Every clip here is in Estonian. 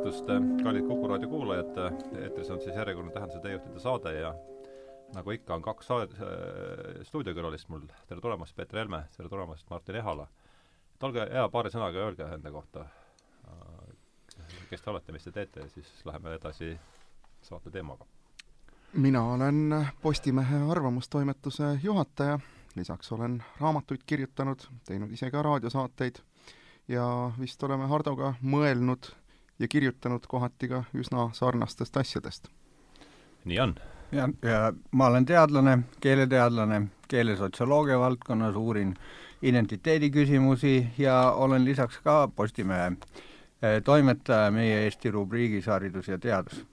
õhtust, kallid Kuku raadio kuulajad, eetris on siis järjekordne Tähenduse teejuhtide saade ja nagu ikka, on kaks saade, äh, stuudiokülalist mul, tere tulemast, Peeter Helme, tere tulemast, Martin Ehala. et olge hea, paari sõnaga öelge enda kohta, kes te olete, mis te teete ja siis läheme edasi saate teemaga. mina olen Postimehe arvamustoimetuse juhataja, lisaks olen raamatuid kirjutanud, teinud ise ka raadiosaateid ja vist oleme Hardoga mõelnud ja kirjutanud kohati ka üsna sarnastest asjadest. nii on. ja, ja ma olen teadlane, keeleteadlane, keelesotsioloogia valdkonnas, uurin identiteediküsimusi ja olen lisaks ka Postimehe eh, toimetaja meie Eesti rubriigis Haridus ja teadus.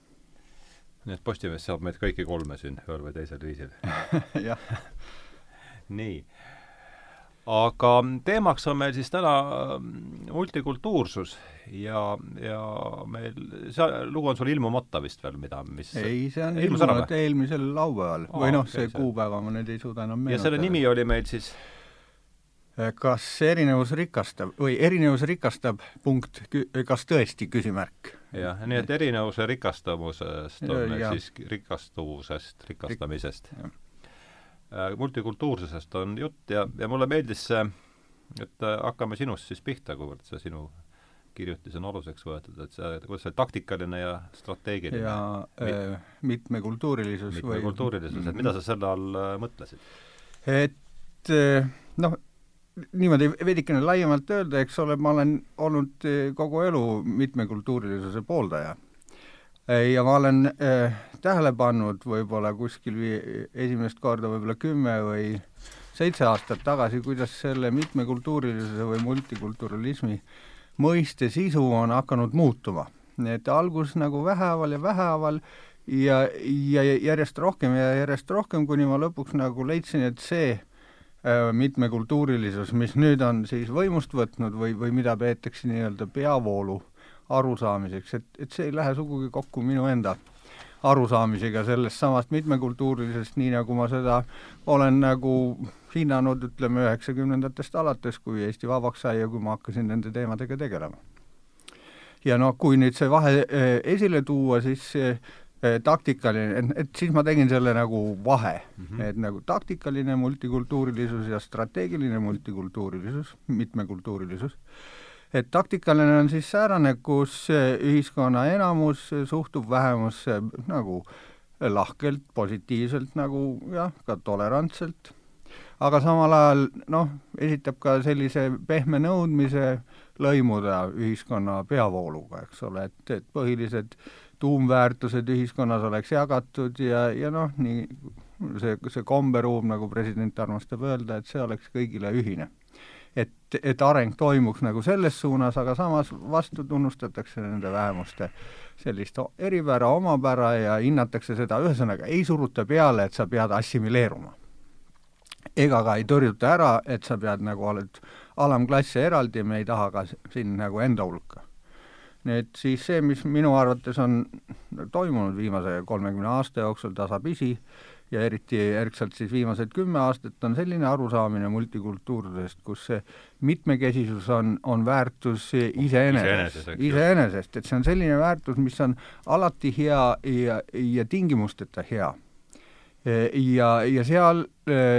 nii et Postimees saab meid kõiki kolme siin ühel või teisel viisil jah nii aga teemaks on meil siis täna mm, multikultuursus ja, ja meil, see lugu on sul ilmumata vist veel, mida, mis ei, see on ilmunud eelmisel laupäeval oh, või noh okay,, see kuupäeva ma nüüd ei suuda enam meenutada. ja selle nimi oli meil siis? kas erinevus rikastab või erinevus rikastab punkt, kas tõesti, küsimärk. jah, nii et erinevuse rikastamusest on meil siis rikastuvusest, rikastamisest Äh, multikultuursusest on jutt ja, ja mulle meeldis see, et äh, hakkame sinust siis pihta, kuivõrd see sinu kirjutis on aluseks võetud, et see, kuidas see taktikaline ja strateegiline ja Mi äh, mitmekultuurilisus mitmekultuurilisus või..., et mida sa selle all äh, mõtlesid? et äh, noh, niimoodi veidikene laiemalt öelda, eks ole, ma olen olnud kogu elu mitmekultuurilisuse pooldaja ja ma olen äh, tähele pannud võib-olla kuskil esimest korda võib-olla kümme või seitse aastat tagasi, kuidas selle mitmekultuurilisuse või multikulturalismi mõiste sisu on hakanud muutuma. et algus nagu vähehaaval ja vähehaaval ja, ja järjest rohkem ja järjest rohkem, kuni ma lõpuks nagu leidsin, et see äh, mitmekultuurilisus, mis nüüd on siis võimust võtnud või, või mida peetakse nii-öelda peavoolu arusaamiseks, et, et see ei lähe sugugi kokku minu enda arusaamisega sellest samast mitmekultuurilisest, nii nagu ma seda olen nagu hinnanud, ütleme, üheksakümnendatest alates, kui Eesti vabaks sai ja kui ma hakkasin nende teemadega tegelema. ja noh, kui nüüd see vahe eh, esile tuua, siis eh, taktikaline, et siis ma tegin selle nagu vahe mm, -hmm. et nagu taktikaline multikultuurilisus ja strateegiline multikultuurilisus, mitmekultuurilisus et taktikaline on siis säärane, kus ühiskonna enamus suhtub vähemusse nagu lahkelt, positiivselt nagu jah, ka tolerantselt, aga samal ajal noh, esitab ka sellise pehme nõudmise lõimuda ühiskonna peavooluga, eks ole, et, et põhilised tuumväärtused ühiskonnas oleks jagatud ja, ja noh, nii see, see komberuum, nagu president armastab öelda, et see oleks kõigile ühine et, et areng toimuks nagu selles suunas, aga samas vastu tunnustatakse nende vähemuste sellist eripära, omapära ja hinnatakse seda, ühesõnaga ei suruta peale, et sa pead assimileeruma. ega ka ei tõrjuta ära, et sa pead nagu, oled alamklasse eraldi, me ei taha ka sind nagu enda hulka. et siis see, mis minu arvates on toimunud viimase kolmekümne aasta jooksul tasapisi, ja eriti järgselt siis viimased kümme aastat on selline arusaamine multikultuursusest, kus see mitmekesisus on, on väärtus iseenesest, iseenesest, et see on selline väärtus, mis on alati hea ja, ja tingimusteta hea. ja, ja seal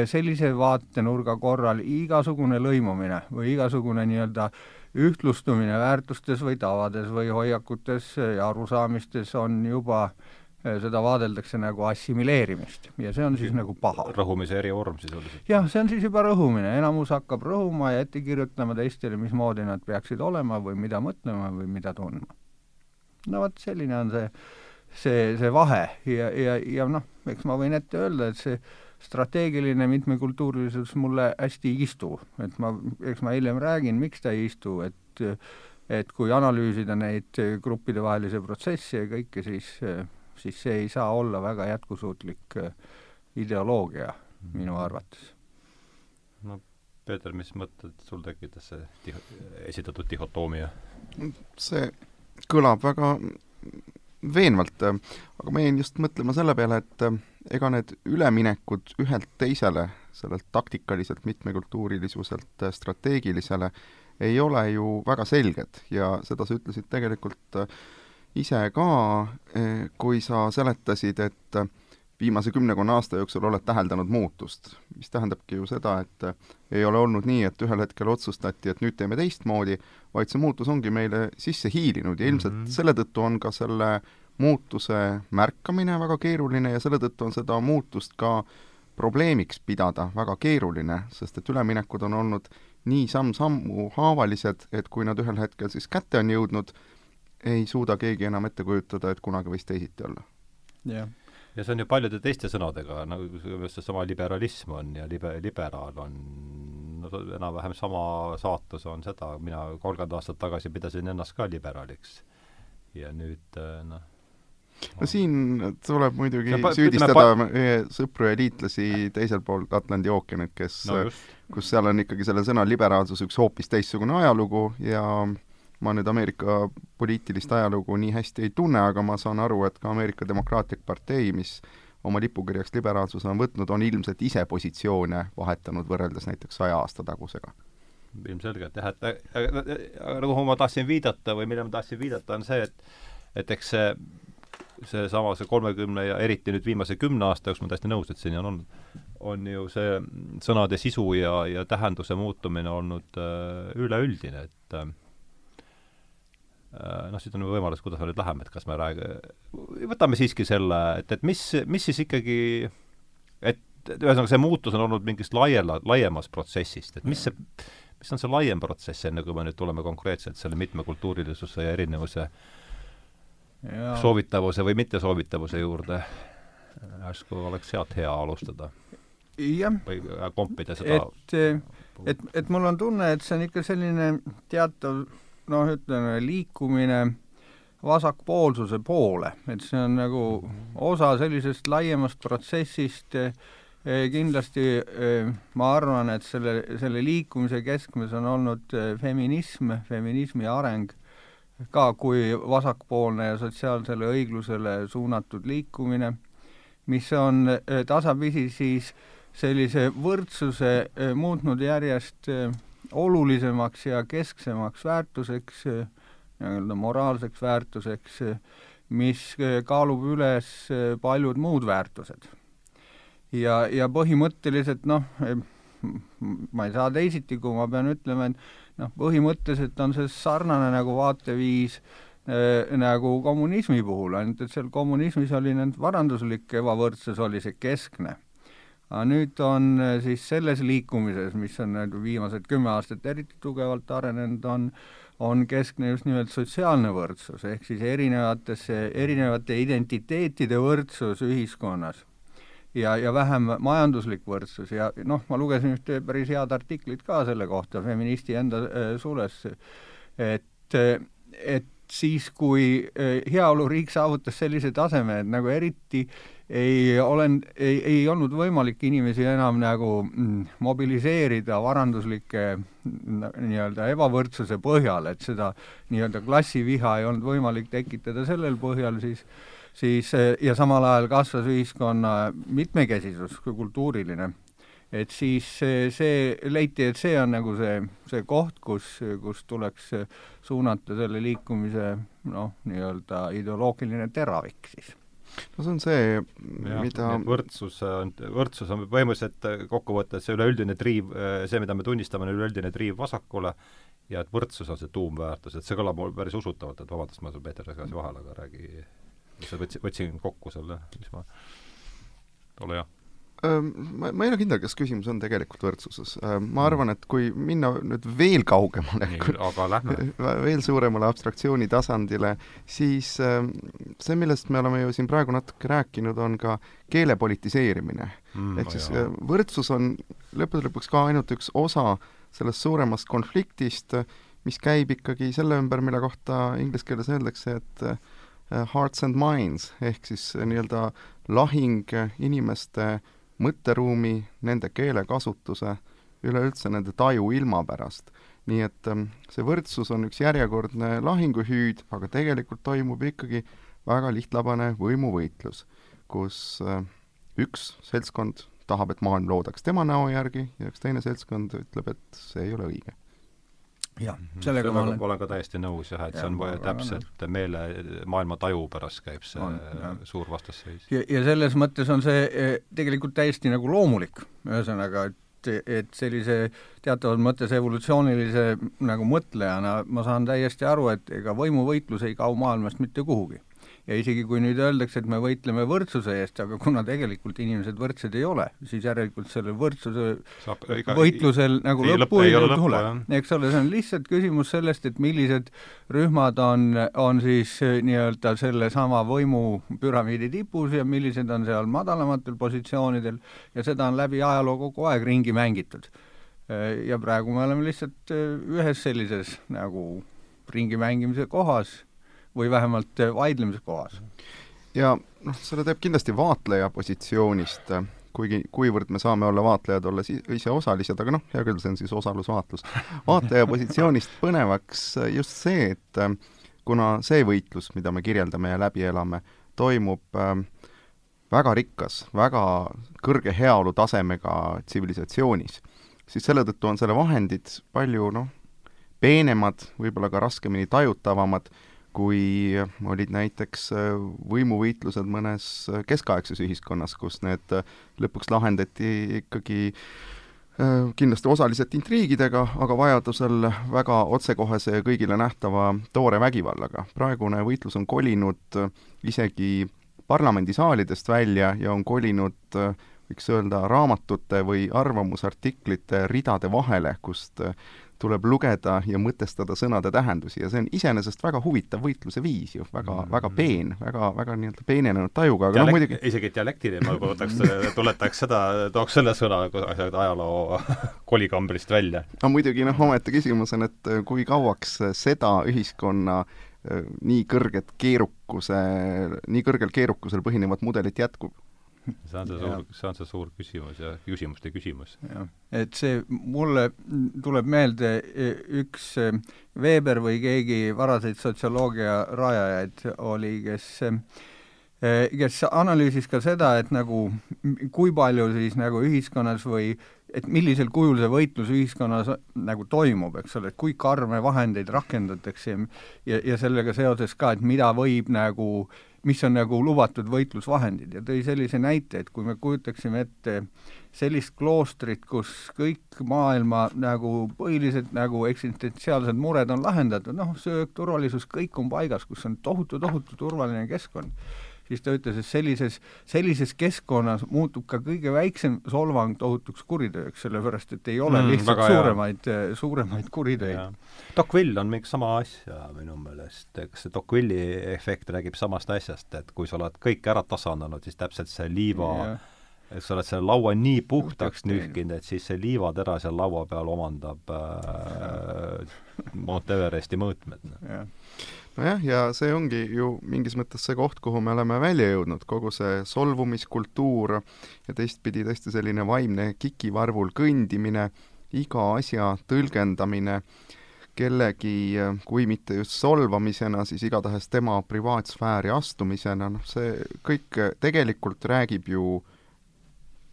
sellise vaatenurga korral igasugune lõimumine või igasugune nii-öelda ühtlustumine väärtustes või tavades või hoiakutes ja arusaamistes on juba Äh, seda vaadeldakse nagu assimileerimist ja see on siis nagu paha. rõhumise erivorm sisuliselt. jah, see on siis juba rõhumine, enamus hakkab rõhuma ja ette kirjutama teistele, mismoodi nad peaksid olema või mida mõtlema või mida tundma. no vot, selline on see, see, see vahe ja, ja, ja noh, eks ma võin ette öelda, et see strateegiline mitmekultuurilisus mulle hästi ei istu, et ma, eks ma hiljem räägin, miks ta ei istu, et et kui analüüsida neid gruppidevahelisi protsesse ja kõike, siis siis see ei saa olla väga jätkusuutlik äh, ideoloogia minu mhm. arvates. no Peeter, mis mõtted sul tekitas see tiho-, esitatud dihhotoomia? see kõlab väga veenvalt, aga ma jäin just mõtlema selle peale, et äh, ega need üleminekud ühelt teisele, sellelt taktikaliselt mitmekultuurilisuselt äh, strateegilisele, ei ole ju väga selged ja seda sa ütlesid tegelikult ise ka, kui sa seletasid, et viimase kümnekonna aasta jooksul oled täheldanud muutust, mis tähendabki ju seda, et ei ole olnud nii, et ühel hetkel otsustati, et nüüd teeme teistmoodi, vaid see muutus ongi meile sisse hiilinud ja ilmselt mm -hmm. selle tõttu on ka selle muutuse märkamine väga keeruline ja selle tõttu on seda muutust ka probleemiks pidada väga keeruline, sest et üleminekud on olnud nii samm-sammu haavalised, et kui nad ühel hetkel siis kätte on jõudnud, ei suuda keegi enam ette kujutada, et kunagi võis teisiti olla. jah yeah ja see on ju paljude teiste sõnadega, nagu seesama liberalism on ja libe-, liberaal on no enam-vähem sama saatus on seda, mina kolmkümmend aastat tagasi pidasin ennast ka liberaaliks. ja nüüd äh, noh, no siin tuleb muidugi pa, süüdistada meie sõpru ja liitlasi teisel pool Atlandi ookeanit, kes no, kus seal on ikkagi selle sõna liberaalsus üks hoopis teistsugune ajalugu ja äh, ma nüüd Ameerika poliitilist ajalugu nii hästi ei tunne, aga ma saan aru, et ka Ameerika Demokraatlik Partei, mis oma lipukirjaks liberaalsuse on võtnud, on ilmselt ise positsioone vahetanud võrreldes näiteks saja aasta tagusega. ilmselgelt jah, et aga kuhu ma tahtsin viidata või millele ma tahtsin viidata, on see, et et eks see seesama, see kolmekümne ja eriti nüüd viimase kümne aasta jooksul, ma olen täiesti nõus, et siin on olnud, on ju see sõnade sisu ja, ja tähenduse muutumine olnud äh, üleüldine, et äh, noh, siit on võimalus, kuidas me nüüd läheme, et kas me räägi-, võtame siiski selle, et, et mis, mis siis ikkagi, et ühesõnaga, see muutus on olnud mingist laiela, laiemast protsessist, et mis see, mis on see laiem protsess, enne kui me nüüd tuleme konkreetselt selle mitmekultuurilisuse ja erinevuse ja. soovitavuse või mittesoovitavuse juurde, järsku oleks sealt hea alustada? jah. või kompida seda et, et, et mul on tunne, et see on ikka selline teatav noh, ütleme liikumine vasakpoolsuse poole, et see on nagu osa sellisest laiemast protsessist, kindlasti ma arvan, et selle, selle liikumise keskmes on olnud feminism, feminismi areng, ka kui vasakpoolne ja sotsiaalsele õiglusele suunatud liikumine, mis on tasapisi siis sellise võrdsuse muutnud järjest olulisemaks ja kesksemaks väärtuseks, nii-öelda moraalseks väärtuseks, mis kaalub üles paljud muud väärtused. ja, ja põhimõtteliselt noh, ma ei saa teisiti, kui ma pean ütlema, et noh, põhimõtteliselt on see sarnane nagu vaateviis äh, nagu kommunismi puhul, ainult et seal kommunismis oli nüüd varanduslik ebavõrdsus, oli see keskne aga nüüd on äh, siis selles liikumises, mis on viimased kümme aastat eriti tugevalt arenenud, on on keskne just nimelt sotsiaalne võrdsus, ehk siis erinevatesse, erinevate identiteetide võrdsus ühiskonnas. ja, ja vähem majanduslik võrdsus ja noh, ma lugesin ühte päris head artiklit ka selle kohta Feministi enda äh, suules, et, et siis, kui äh, heaoluriik saavutas sellise taseme, et nagu eriti äh, ei olen, ei, ei olnud võimalik inimesi enam nagu mm, mobiliseerida varanduslike nii-öelda ebavõrdsuse põhjal, et seda nii-öelda klassiviha ei olnud võimalik tekitada sellel põhjal, siis siis ja samal ajal kasvas ühiskonna mitmekesisus, kultuuriline, et siis see, leiti, et see on nagu see, see koht, kus, kus tuleks suunata selle liikumise noh, nii-öelda ideoloogiline teravik siis no see on see, mida võrdsus on, võrdsus on põhimõtteliselt kokkuvõttes see üleüldine triiv, see, mida me tunnistame, on üleüldine triiv vasakule ja et võrdsus on see tuumväärtus, et see kõlab mul päris usutavalt, et vabandust, ma Peeter segasin vahele, aga räägi, võtsin, võtsin kokku selle, mis ma, ole hea ma, ma ei ole kindel, kas küsimus on tegelikult võrdsuses. ma arvan, et kui minna nüüd veel kaugemale, veel suuremale abstraktsiooni tasandile, siis see, millest me oleme ju siin praegu natuke rääkinud, on ka keele politiseerimine mm,. ehk siis jah. võrdsus on lõppude lõpuks ka ainult üks osa sellest suuremast konfliktist, mis käib ikkagi selle ümber, mille kohta inglise keeles öeldakse, et hearts and minds ehk siis nii-öelda lahing inimeste äh, mõtteruumi, nende keelekasutuse, üleüldse nende taju ilma pärast. nii et ähm, see võrdsus on üks järjekordne lahinguhüüd, aga tegelikult toimub ikkagi väga lihtlabane võimuvõitlus, kus äh, üks seltskond tahab, et maailm loodaks tema näo järgi ja üks teine seltskond ütleb, et see ei ole õige jah, mhm. sellega ma olen olen ka täiesti nõus jah, et ja, see on täpselt meele, maailma taju pärast käib see on, suur vastasseis. ja, ja selles mõttes on see e, tegelikult täiesti nagu loomulik, ühesõnaga, et et sellise teatavas mõttes evolutsioonilise nagu mõtlejana ma saan täiesti aru, et ega võimuvõitlus ei kao maailmast mitte kuhugi ja isegi kui nüüd öeldakse, et me võitleme võrdsuse eest, aga kuna tegelikult inimesed võrdsed ei ole, siis järelikult sellel võrdsuse Saab, ega, võitlusel ei, nagu ei lõppu ei, ei tule. eks ole, see on lihtsalt küsimus sellest, et millised rühmad on, on siis eh, nii-öelda sellesama võimupüramiidi tipus ja millised on seal madalamatel positsioonidel ja seda on läbi ajaloo kogu aeg ringi mängitud. Eh, ja praegu me oleme lihtsalt ühes sellises nagu ringi mängimise kohas või vähemalt äh, vaidlemise kohas. ja noh, seda teeb kindlasti vaatleja positsioonist, äh, kuigi, kuivõrd me saame olla vaatlejad, olles ise osalised, aga noh, hea küll, see on siis osalusvaatlus. vaatleja positsioonist põnevaks äh, just see, et kuna see võitlus, mida me kirjeldame ja läbi elame, toimub äh, väga rikas, väga kõrge heaolu tasemega tsivilisatsioonis, siis selle tõttu on selle vahendid palju noh, peenemad, võib-olla ka raskemini tajutavamad kui olid näiteks äh, võimuvõitlused mõnes äh, keskaegses ühiskonnas, kus need äh, lõpuks lahendati ikkagi kindlasti osaliselt intriigidega, aga vajadusel väga otsekohese ja kõigile nähtava toore vägivallaga. praegune võitlus on kolinud isegi parlamendisaalidest välja ja on kolinud võiks öelda, raamatute või arvamusartiklite ridade vahele, kust tuleb lugeda ja mõtestada sõnade tähendusi ja see on iseenesest väga huvitav võitluse viis ju, väga mm, -hmm. väga peen, väga, väga nii-öelda peenenenud tajuga, aga noh muidugi isegi dialekti teemal võtaks, tuletaks seda, tooks selle sõna ajaloo kolikambrist välja. no muidugi noh, omaette küsimus on, et kui kauaks seda ühiskonna äh, nii kõrget keerukuse, nii kõrgel keerukusel põhinevat mudelit jätkub see on see suur, see on see suur küsimus ja küsimuste küsimus. jah, et see, mulle tuleb meelde e, üks e, Weber või keegi varaseid sotsioloogia rajajaid oli, kes e, kes analüüsis ka seda, et nagu kui palju siis nagu ühiskonnas või et millisel kujul see võitlus ühiskonnas nagu toimub, eks ole, et kui karme vahendeid rakendatakse ja, ja, ja sellega seoses ka, et mida võib nagu äh, mis on nagu lubatud võitlusvahendid ja tõi sellise näite, et kui me kujutaksime ette sellist kloostrit, kus kõik maailma nagu põhilised nagu eksistentsiaalsed mured on lahendatud, noh, söök, turvalisus, kõik on paigas, kus on tohutu-tohutu turvaline keskkond siis ta ütles, et sellises, sellises keskkonnas muutub ka kõige väiksem solvang tohutuks kuritööks, sellepärast et ei ole mm, lihtsalt suuremaid, suuremaid kuritöid. Tocqueville on mingi sama asja minu meelest, eks see Tocqueville'i efekt räägib samast asjast, et kui sa oled kõik ära tasandanud, siis täpselt see liiva ja eks sa oled selle laua nii puhtaks nühkinud, et siis see liivatera seal laua peal omandab äh, Mount Everesti mõõtmed. Noh nojah, ja see ongi ju mingis mõttes see koht, kuhu me oleme välja jõudnud, kogu see solvumiskultuur ja teistpidi tõesti selline vaimne kikivarvul kõndimine, iga asja tõlgendamine kellegi, kui mitte just solvamisena, siis igatahes tema privaatsfääri astumisena, noh see kõik tegelikult räägib ju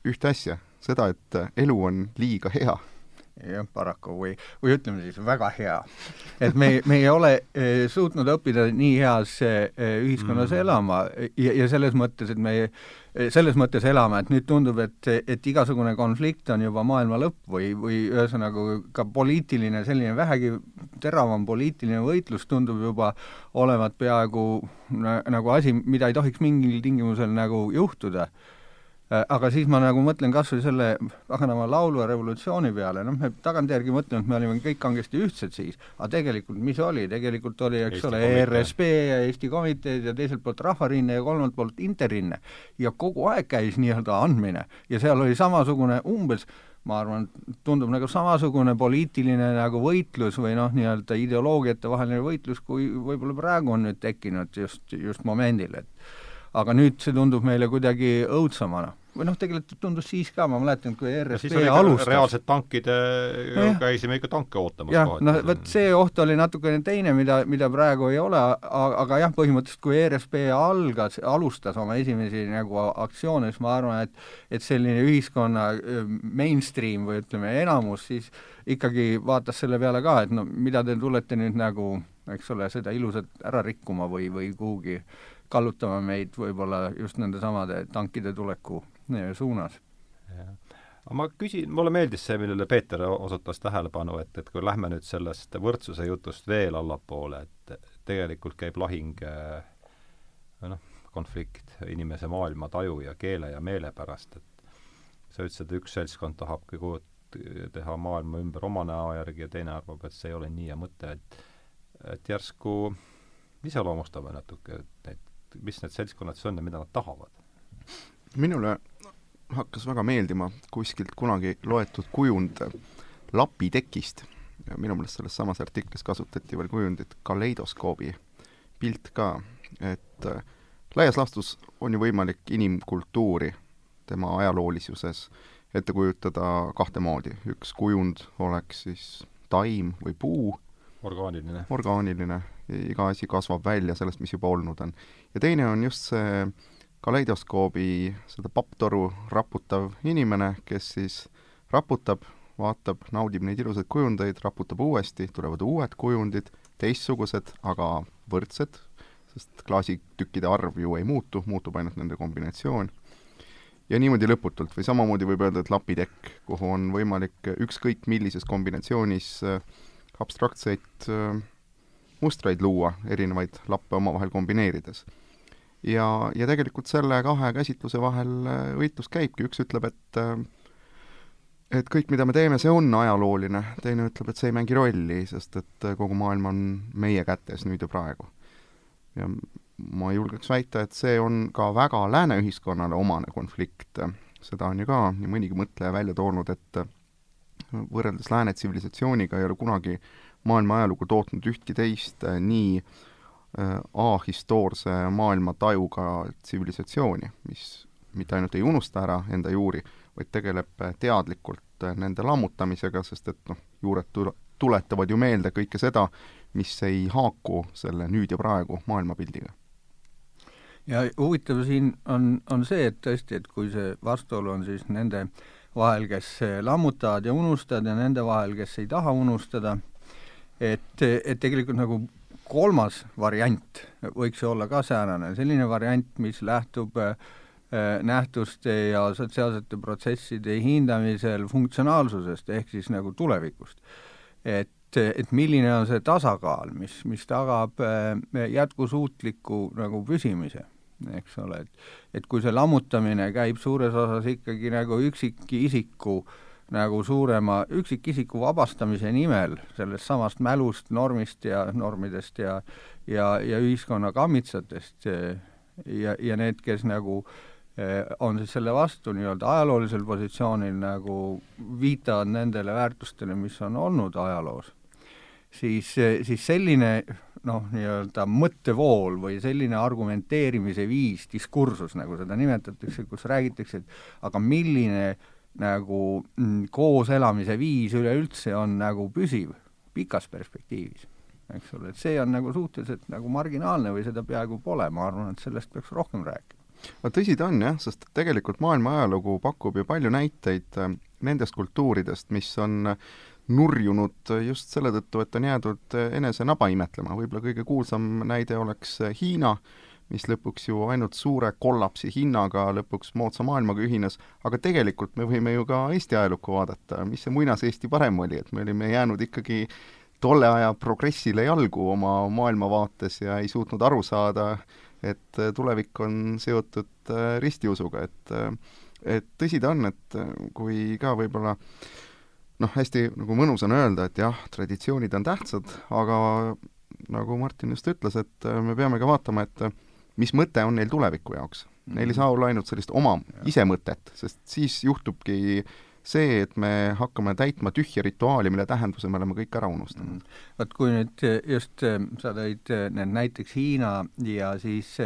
ühte asja, seda, et elu on liiga hea jah, paraku või, või ütleme siis väga hea. et me, me ei ole e, suutnud õppida nii heas e, ühiskonnas mm. elama ja, ja selles mõttes, et me e, selles mõttes elame, et nüüd tundub, et, et igasugune konflikt on juba maailma lõpp või, või ühesõnaga ka poliitiline, selline vähegi teravam poliitiline võitlus tundub juba olevat peaaegu nagu asi, mida ei tohiks mingil tingimusel nagu juhtuda Äh, aga siis ma nagu mõtlen kas või selle paganama laulva revolutsiooni peale, noh, me tagantjärgi mõtleme, et me olime kõik kangesti ühtsed siis, aga tegelikult mis oli, tegelikult oli, eks Eesti ole, ERSP ja Eesti komiteed ja teiselt poolt Rahvarinne ja kolmandalt poolt Interrinne. ja kogu aeg käis nii-öelda andmine. Ja seal oli samasugune umbes ma arvan, tundub nagu samasugune poliitiline nagu võitlus või noh, nii-öelda ideoloogiate vaheline võitlus, kui võib-olla praegu on nüüd tekkinud just, just momendil, et aga nüüd see tundub meile kuidagi õudsemana või noh, tegelikult tundus siis ka, ma mäletan, kui ERSP alustas. reaalselt tankide no,, käisime ikka tanke ootamas. jah, noh, vot see oht oli natukene teine, mida, mida praegu ei ole, aga jah, põhimõtteliselt kui ERSP algas, alustas oma esimesi nagu aktsioone, siis ma arvan, et et selline ühiskonna mainstream või ütleme, enamus siis ikkagi vaatas selle peale ka, et no mida te tulete nüüd nagu eks ole, seda ilusat ära rikkuma või, või kuhugi kallutama meid võib-olla just nende samade tankide tuleku suunas. aga ma küsin, mulle meeldis see, millele Peeter osutas tähelepanu, et, et kui lähme nüüd sellest võrdsuse jutust veel allapoole, et tegelikult käib lahing noh, konflikt inimese maailmataju ja keele ja meele pärast, et sa ütlesid, et üks seltskond tahab kõige teha maailma ümber oma näo järgi ja teine arvab, et see ei ole nii ja mõte, et et järsku iseloomustame natuke neid, mis need seltskonnad siis on ja mida nad tahavad? minule hakkas väga meeldima kuskilt kunagi loetud kujund lapitekist minu meelest selles samas artiklis kasutati veel kujundit kaleidoskoobi pilt ka, et äh, laias laastus on ju võimalik inimkultuuri tema ajaloolisuses ette kujutada kahte moodi, üks kujund oleks siis taim või puu, orgaaniline. orgaaniline, iga asi kasvab välja sellest, mis juba olnud on. ja teine on just see kaleidoskoobi, seda papptoru raputav inimene, kes siis raputab, vaatab, naudib neid ilusaid kujundeid, raputab uuesti, tulevad uued kujundid, teistsugused, aga võrdsed, sest klaasitükkide arv ju ei muutu, muutub ainult nende kombinatsioon. ja niimoodi lõputult või samamoodi võib öelda, et lapitekk, kuhu on võimalik ükskõik millises kombinatsioonis äh, abstraktseid äh, mustreid luua, erinevaid lappe omavahel kombineerides. ja, ja tegelikult selle kahe käsitluse vahel äh, võitlus käibki, üks ütleb, et äh, et kõik, mida me teeme, see on ajalooline, teine ütleb, et see ei mängi rolli, sest et kogu maailm on meie kätes nüüd ja praegu. ja ma julgeks väita, et see on ka väga lääne ühiskonnale omane konflikt, seda on ju ka nii mõnigi mõtleja välja toonud, et võrreldes lääne tsivilisatsiooniga ei ole kunagi maailma ajalugu tootnud ühtki teist äh, nii äh, ahistoorse maailmatajuga tsivilisatsiooni, mis mitte ainult ei unusta ära enda juuri, vaid tegeleb äh, teadlikult nende lammutamisega, sest et noh, juured tule-, tuletavad ju meelde kõike seda, mis ei haaku selle nüüd ja praegu maailmapildiga. ja huvitav siin on, on see, et tõesti, et kui see vastuolu on siis nende äh, vahel, kes lammutavad ja unustavad ja nende vahel, kes ei taha unustada, et, et tegelikult nagu kolmas variant võiks olla ka säärane, selline variant, mis lähtub äh, nähtuste ja sotsiaalsete protsesside hindamisel funktsionaalsusest ehk siis nagu tulevikust. et, et milline on see tasakaal, mis, mis tagab äh, jätkusuutliku nagu püsimise eks ole, et et kui see lammutamine käib suures osas ikkagi nagu üksikisiku nagu suurema üksikisiku vabastamise nimel sellest samast mälust, normist ja normidest ja ja, ja ühiskonna kammitsatest ja, ja need, kes nagu eh, on siis selle vastu nii-öelda ajaloolisel positsioonil nagu viitavad nendele väärtustele, mis on olnud ajaloos, siis, siis selline noh, nii-öelda mõttevool või selline argumenteerimise viis, diskursus, nagu seda nimetatakse, kus räägitakse, et aga milline nagu mm, kooselamise viis üleüldse on nagu püsiv pikas perspektiivis, eks ole, et see on nagu suhteliselt nagu marginaalne või seda peaaegu pole, ma arvan, et sellest peaks rohkem rääkima. no tõsi ta on jah, sest tegelikult maailma ajalugu pakub ju palju näiteid äh, nendest kultuuridest, mis on nurjunud just selle tõttu, et on jäädud enese naba imetlema, võib-olla kõige kuulsam näide oleks Hiina, mis lõpuks ju ainult suure kollapsi hinnaga lõpuks moodsa maailmaga ühines, aga tegelikult me võime ju ka Eesti ajalukku vaadata, mis see muinas-Eesti parem oli, et me olime jäänud ikkagi tolle aja progressile jalgu oma maailmavaates ja ei suutnud aru saada, et tulevik on seotud ristiusuga, et et tõsi ta on, et kui ka võib-olla äh, noh, hästi nagu mõnus on öelda, et jah, traditsioonid on tähtsad, aga nagu Martin just ütles, et äh, me peame ka vaatama, et äh, mis mõte on neil tuleviku jaoks. Neil ei saa olla ainult sellist oma isemõtet, sest siis juhtubki see, et me hakkame täitma tühja rituaali, mille tähenduse me oleme kõik ära unustanud. vot kui nüüd just äh, sa tõid need näiteks Hiina ja siis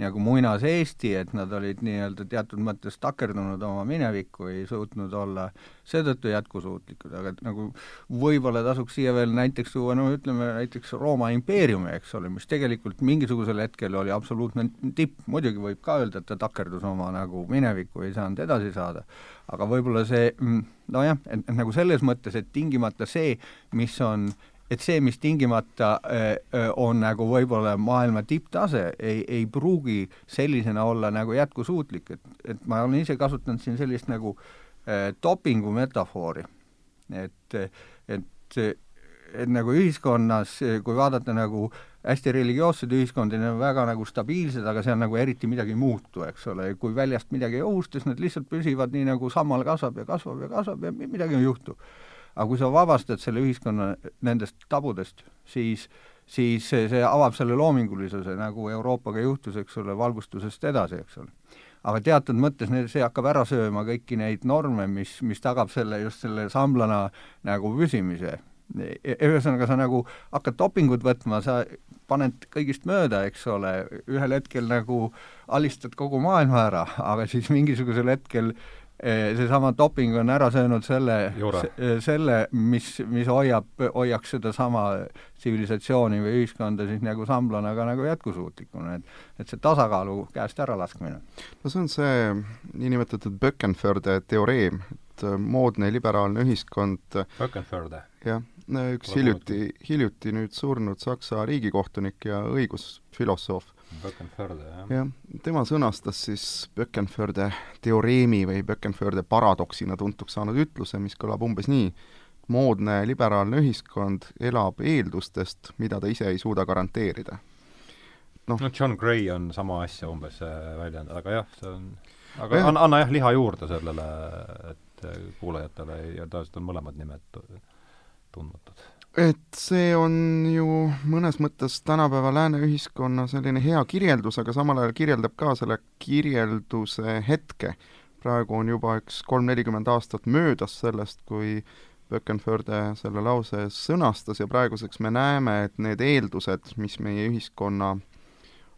nagu muinas-Eesti, et nad olid nii-öelda teatud mõttes takerdunud oma minevikku, ei suutnud olla seetõttu jätkusuutlikud, aga nagu võib-olla tasuks siia veel näiteks tuua, no ütleme näiteks Rooma impeeriumi, eks ole, mis tegelikult mingisugusel hetkel oli absoluutne tipp, muidugi võib ka öelda, et ta takerdus oma nagu minevikku, ei saanud edasi saada, aga võib-olla see mm, nojah, et nagu selles mõttes, et tingimata see, mis on et see, mis tingimata äh, on nagu võib-olla maailma tipptase, ei, ei pruugi sellisena olla nagu jätkusuutlik, et, et ma olen ise kasutanud siin sellist nagu äh, dopingu metafoori. et, et, et nagu ühiskonnas, kui vaadata nagu hästi religioossed ühiskondi, need on väga nagu stabiilsed, aga seal nagu eriti midagi ei muutu, eks ole, kui väljast midagi ei ohusta, siis nad lihtsalt püsivad nii, nagu sammal kasvab ja kasvab ja kasvab ja midagi ei juhtu aga kui sa vabastad selle ühiskonna nendest tabudest, siis siis see, see avab selle loomingulisuse, nagu Euroopaga juhtus, eks ole, valgustusest edasi, eks ole. aga teatud mõttes need, see hakkab ära sööma kõiki neid norme, mis, mis tagab selle, just selle samblana nagu püsimise. E-, ühesõnaga, sa nagu hakkad dopingut võtma, sa paned kõigist mööda, eks ole, ühel hetkel nagu alistad kogu maailma ära, aga siis mingisugusel hetkel seesama doping on ära söönud selle, selle, mis, mis hoiab, hoiaks sedasama tsivilisatsiooni või ühiskonda siis nagu samblana ka nagu jätkusuutlikuna, et et see tasakaalu käest äralaskmine. no see on see niinimetatud Böckenförde teoreem, et moodne liberaalne ühiskond Böckenförde? jah, üks hiljuti, hiljuti nüüd surnud Saksa riigikohtunik ja õigusfilosoof Böckenförde, jah. jah, tema sõnastas siis Böckenförde teoreemi või Böckenförde paradoksina tuntuks saanud ütluse, mis kõlab umbes nii, moodne liberaalne ühiskond elab eeldustest, mida ta ise ei suuda garanteerida. noh no, John Gray on sama asja umbes äh, väljendanud, aga jah, see on aga jah. anna, anna jah liha juurde sellele, et äh, kuulajatele ja tavaliselt on mõlemad nimed tundmatud et see on ju mõnes mõttes tänapäeva lääne ühiskonna selline hea kirjeldus, aga samal ajal kirjeldab ka selle kirjelduse hetke. praegu on juba üks kolm-nelikümmend aastat möödas sellest, kui Böckenförde selle lause sõnastas ja praeguseks me näeme, et need eeldused, mis meie ühiskonna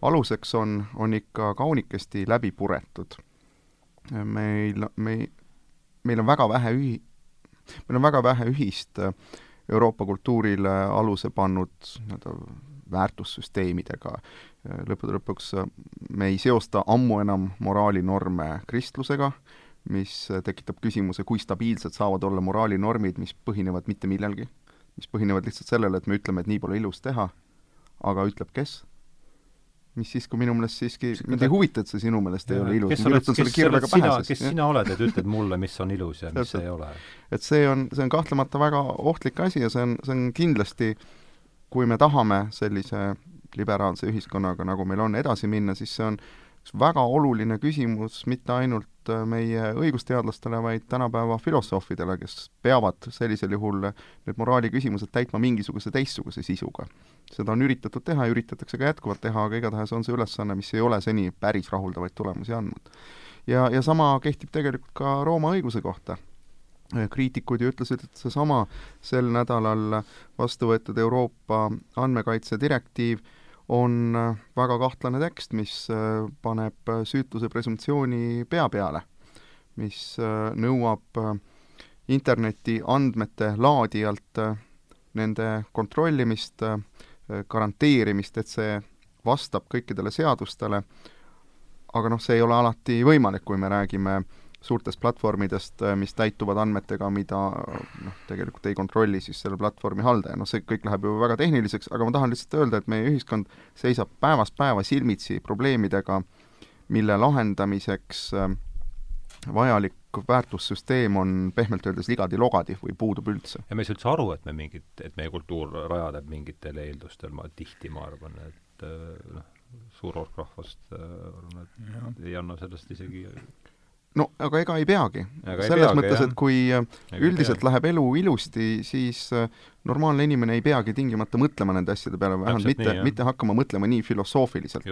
aluseks on, on ikka kaunikesti läbi puretud. meil, me, meil on väga vähe ühi-, meil on väga vähe ühist äh, Euroopa kultuurile aluse pannud nii-öelda väärtussüsteemidega. lõppude lõpuks me ei seosta ammu enam moraalinorme kristlusega, mis tekitab küsimuse, kui stabiilsed saavad olla moraalinormid, mis põhinevad mitte millelgi, mis põhinevad lihtsalt sellele, et me ütleme, et nii pole ilus teha, aga ütleb kes mis siis, kui minu meelest siiski, mind ei huvita, et see sinu meelest ei ole ilus. kes oled, kes, oled sina, kes sina oled, et ütled mulle, mis on ilus ja mis ei ole? et see on, see on kahtlemata väga ohtlik asi ja see on, see on kindlasti, kui me tahame sellise liberaalse ühiskonnaga, nagu meil on, edasi minna, siis see on üks väga oluline küsimus mitte ainult meie õigusteadlastele, vaid tänapäeva filosoofidele, kes peavad sellisel juhul need moraali küsimused täitma mingisuguse teistsuguse sisuga seda on üritatud teha ja üritatakse ka jätkuvalt teha, aga igatahes on see ülesanne, mis ei ole seni päris rahuldavaid tulemusi andnud. ja, ja sama kehtib tegelikult ka Rooma õiguse kohta. kriitikud ju ütlesid, et seesama sel nädalal vastu võetud Euroopa andmekaitse direktiiv on väga kahtlane tekst, mis paneb süütuse presumptsiooni pea peale, mis nõuab interneti andmete laadijalt nende kontrollimist äh, Äh, garanteerimist, et see vastab kõikidele seadustele, aga noh, see ei ole alati võimalik, kui me räägime suurtest platvormidest, äh, mis täituvad andmetega, mida noh, tegelikult ei kontrolli siis selle platvormi haldaja, noh see kõik läheb ju väga tehniliseks, aga ma tahan lihtsalt öelda, et meie ühiskond seisab päevast päeva silmitsi probleemidega, mille lahendamiseks äh, vajalik väärtussüsteem on pehmelt öeldes ligadi-logadi või puudub üldse. ja me ei saa üldse aru, et me mingit, et meie kultuur rajaneb mingitel eeldustel, ma tihti, ma arvan, et äh, noh, suur hulk rahvast, arvan, et ja. ei anna sellest isegi no aga ega ei peagi. selles peagi, mõttes, et kui äh, ega üldiselt läheb elu ilusti, siis normaalne inimene ei peagi tingimata mõtlema nende asjade peale, vähemalt mitte, mitte hakkama mõtlema nii filosoofiliselt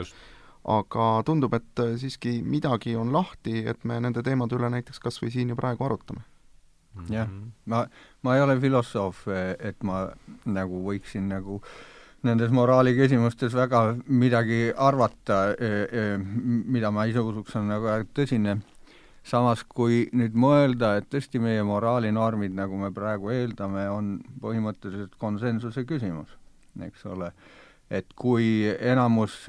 aga tundub, et äh, siiski midagi on lahti, et me nende teemade üle näiteks kas või siin ja praegu arutame. jah, ma, ma ei ole filosoof, et ma nagu võiksin nagu nendes moraali küsimustes väga midagi arvata, mida ma ise usuks, on nagu tõsine. Samas, kui nüüd mõelda, et tõesti meie moraalinormid, nagu me praegu eeldame, on põhimõtteliselt konsensuse küsimus, eks ole, et kui enamus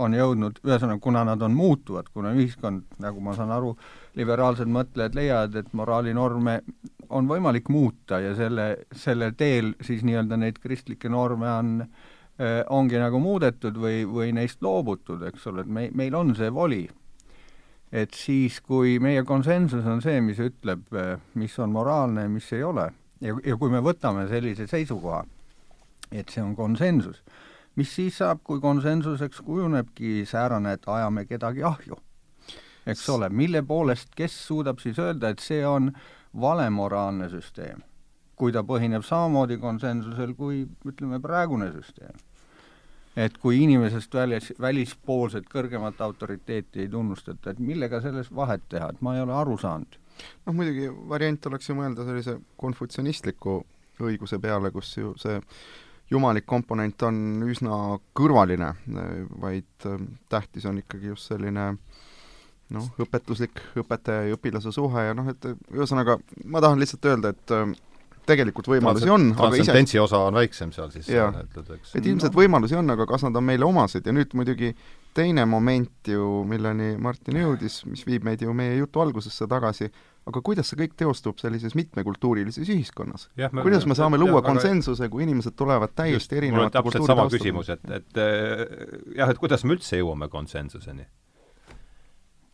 on jõudnud, ühesõnaga, kuna nad on muutuvad, kuna ühiskond, nagu ma saan aru, liberaalsed mõtlejad leiavad, et moraalinorme on võimalik muuta ja selle, selle teel siis nii-öelda neid kristlikke norme on, eh, ongi nagu muudetud või, või neist loobutud, eks ole, et me, meil on see voli. Et siis, kui meie konsensus on see, mis ütleb, eh, mis on moraalne ja mis ei ole, ja, ja kui me võtame sellise seisukoha, et see on konsensus, mis siis saab, kui konsensuseks kujunebki säärane, et ajame kedagi ahju? eks ole, mille poolest, kes suudab siis öelda, et see on vale moraalne süsteem, kui ta põhineb samamoodi konsensusel kui ütleme, praegune süsteem. Et kui inimesest välis, välispoolset kõrgemat autoriteeti ei tunnustata, et millega selles vahet teha, et ma ei ole aru saanud. noh, muidugi variant oleks ju mõelda sellise konfutsionistliku õiguse peale, kus ju see jumalik komponent on üsna kõrvaline, vaid tähtis on ikkagi just selline äh, noh, õpetuslik õpetaja ja õpilase suhe ja noh, et ühesõnaga ma tahan lihtsalt öelda, et äh, tegelikult võimalusi on, aga ise osa on väiksem seal siis, ütled, eks. et ilmselt no. võimalusi on, aga kas nad on meile omased ja nüüd muidugi teine moment ju, milleni Martin jõudis, mis viib meid ju meie jutu algusesse tagasi, aga kuidas see kõik teostub sellises mitmekultuurilises ühiskonnas? kuidas me saame luua jah, konsensuse, kui inimesed tulevad täiesti erinevate kultuuride küsimus, et, et jah, et kuidas me üldse jõuame konsensuseni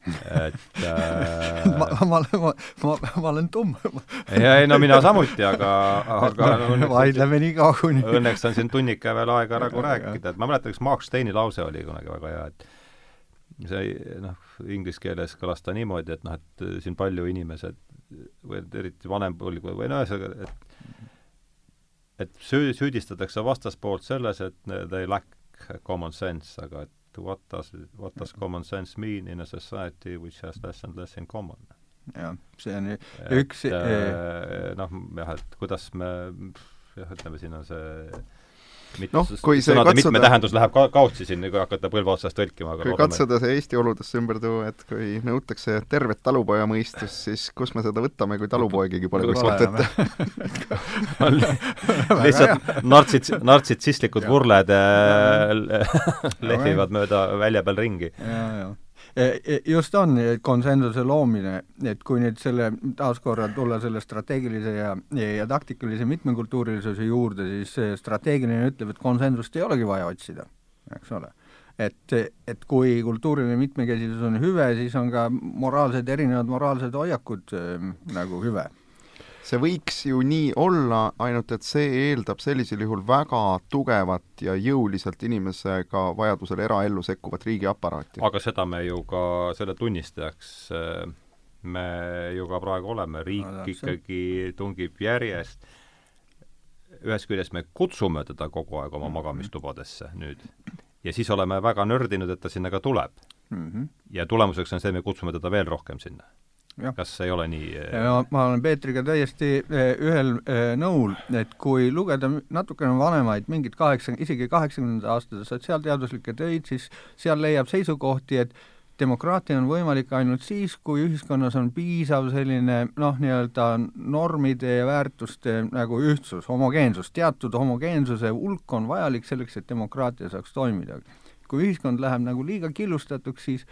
et äh... ma, ma, ma, ma, ma olen tumm. ja ei no mina samuti, aga, aga no, vaidleme nii kaua, kuni õnneks on siin tunnika veel aega nagu rääkida, et ma mäletan, üks Mark Steini lause oli kunagi väga hea, et see noh, inglise keeles kõlas ta niimoodi, et noh, et siin palju inimesed või eriti vanem põlv või no ühesõnaga, et et süü-, süüdistatakse vastaspoolt selles, et they lack common sense, aga et what does, what does common sense mean in a society which has less and less in common? jah, see on üks äh, noh, jah, et kuidas me jah, ütleme, siin on see noh, kui see katsuda mitmetähendus läheb ka kaotsi siin, kui hakata põlve otsast tõlkima, aga kui katsuda see Eesti oludesse ümber tuua, et kui nõutakse tervet talupoja mõistust, siis kus me seda võtame, kui talupoegigi pole kuskilt ette lihtsalt nartsid, nartsitsistlikud vurled äh, lehvivad mööda välja peal ringi. ja, ja Eh, eh, just on konsensuse loomine, et kui nüüd selle, taaskord tulla selle strateegilise ja, ja taktikalise mitmekultuurilisuse juurde, siis strateegiline ütleb, et konsensust ei olegi vaja otsida, eks ole. et, et kui kultuuriline mitmekesisus on hüve, siis on ka moraalsed, erinevad moraalsed hoiakud äh, nagu hüve see võiks ju nii olla, ainult et see eeldab sellisel juhul väga tugevat ja jõuliselt inimesega vajadusel eraellu sekkuvat riigiaparaati. aga seda me ju ka, selle tunnistajaks äh, me ju ka praegu oleme, riik no, ikkagi tungib järjest, ühest küljest me kutsume teda kogu aeg oma mhm. magamistubadesse nüüd ja siis oleme väga nördinud, et ta sinna ka tuleb mm. -hmm. ja tulemuseks on see, me kutsume teda veel rohkem sinna kas ei ole nii? no ma olen Peetriga täiesti eh, ühel eh, nõul, et kui lugeda natukene vanemaid, mingid kaheksa, isegi kaheksakümnendate aastate sotsiaalteaduslikke töid, siis seal leiab seisukohti, et demokraatia on võimalik ainult siis, kui ühiskonnas on piisav selline noh, nii-öelda normide ja väärtuste nagu ühtsus, homogeensus, teatud homogeensuse hulk on vajalik selleks, et demokraatia saaks toimida. kui ühiskond läheb nagu liiga killustatuks, siis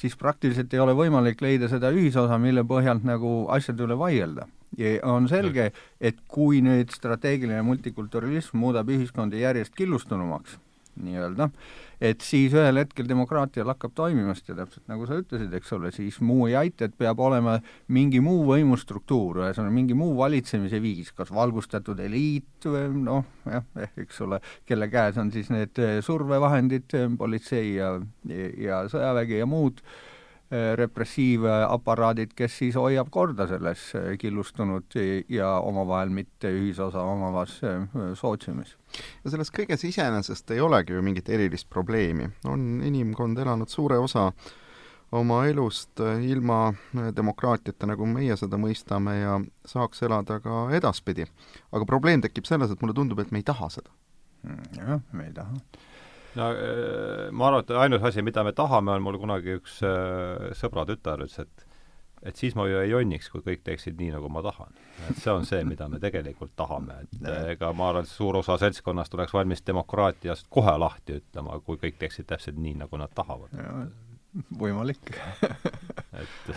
siis praktiliselt ei ole võimalik leida seda ühisosa, mille põhjalt nagu asjade üle vaielda. ja on selge, et kui nüüd strateegiline multikulturalism muudab ühiskondi järjest killustunumaks, nii-öelda, et siis ühel hetkel demokraatia lakkab toimimast ja täpselt nagu sa ütlesid, eks ole, siis muu ei aita, et peab olema mingi muu võimustruktuur, ühesõnaga mingi muu valitsemise viis, kas valgustatud eliit või noh, jah, eks ole, kelle käes on siis need survevahendid, politsei ja, ja, ja sõjavägi ja muud repressiivaparaadid, kes siis hoiab korda selles äh, killustunud ja omavahel mitte ühisosa omavas äh, sootsiumis. ja selles kõiges iseenesest ei olegi ju mingit erilist probleemi, on inimkond elanud suure osa oma elust ilma demokraatiata, nagu meie seda mõistame, ja saaks elada ka edaspidi. aga probleem tekib selles, et mulle tundub, et me ei taha seda jah, me ei taha. No äh, ma arvan, et ainus asi, mida me tahame, on mul kunagi üks äh, sõbra tütar ütles, et et siis ma ju ei jonniks, kui kõik teeksid nii, nagu ma tahan. et see on see, mida me tegelikult tahame, et ega ma arvan, et suur osa seltskonnast oleks valmis demokraatiast kohe lahti ütlema, kui kõik teeksid täpselt nii, nagu nad tahavad. võimalik et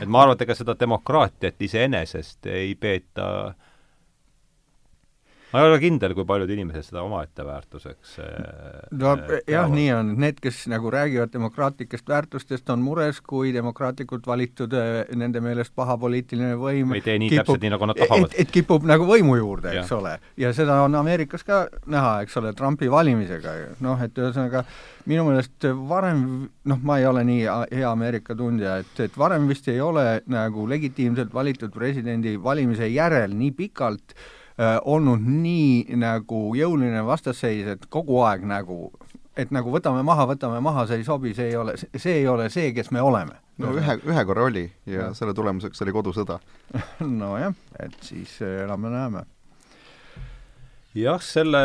et ma arvan, et ega seda demokraatiat iseenesest ei peeta äh, ma ei ole kindel, kui paljud inimesed seda omaette väärtuseks äh, no jah, nii on, need, kes nagu räägivad demokraatlikest väärtustest, on mures, kui demokraatlikult valitud äh, nende meelest paha poliitiline võim ei tee nii kipub, täpselt nii, nagu nad tahavad. et, kipub nagu võimu juurde, eks ja. ole. ja seda on Ameerikas ka näha, eks ole, Trumpi valimisega, noh, et ühesõnaga minu meelest varem, noh, ma ei ole nii hea Ameerika tundja, et, et varem vist ei ole nagu legitiimselt valitud presidendi valimise järel nii pikalt Äh, olnud nii nagu jõuline vastasseis, et kogu aeg nagu, et nagu võtame maha, võtame maha, see ei sobi, see ei ole, see ei ole see, kes me oleme. no ühe, ühe korra oli ja, ja. selle tulemuseks oli kodusõda nojah, et siis äh, elame-näeme jah, selle,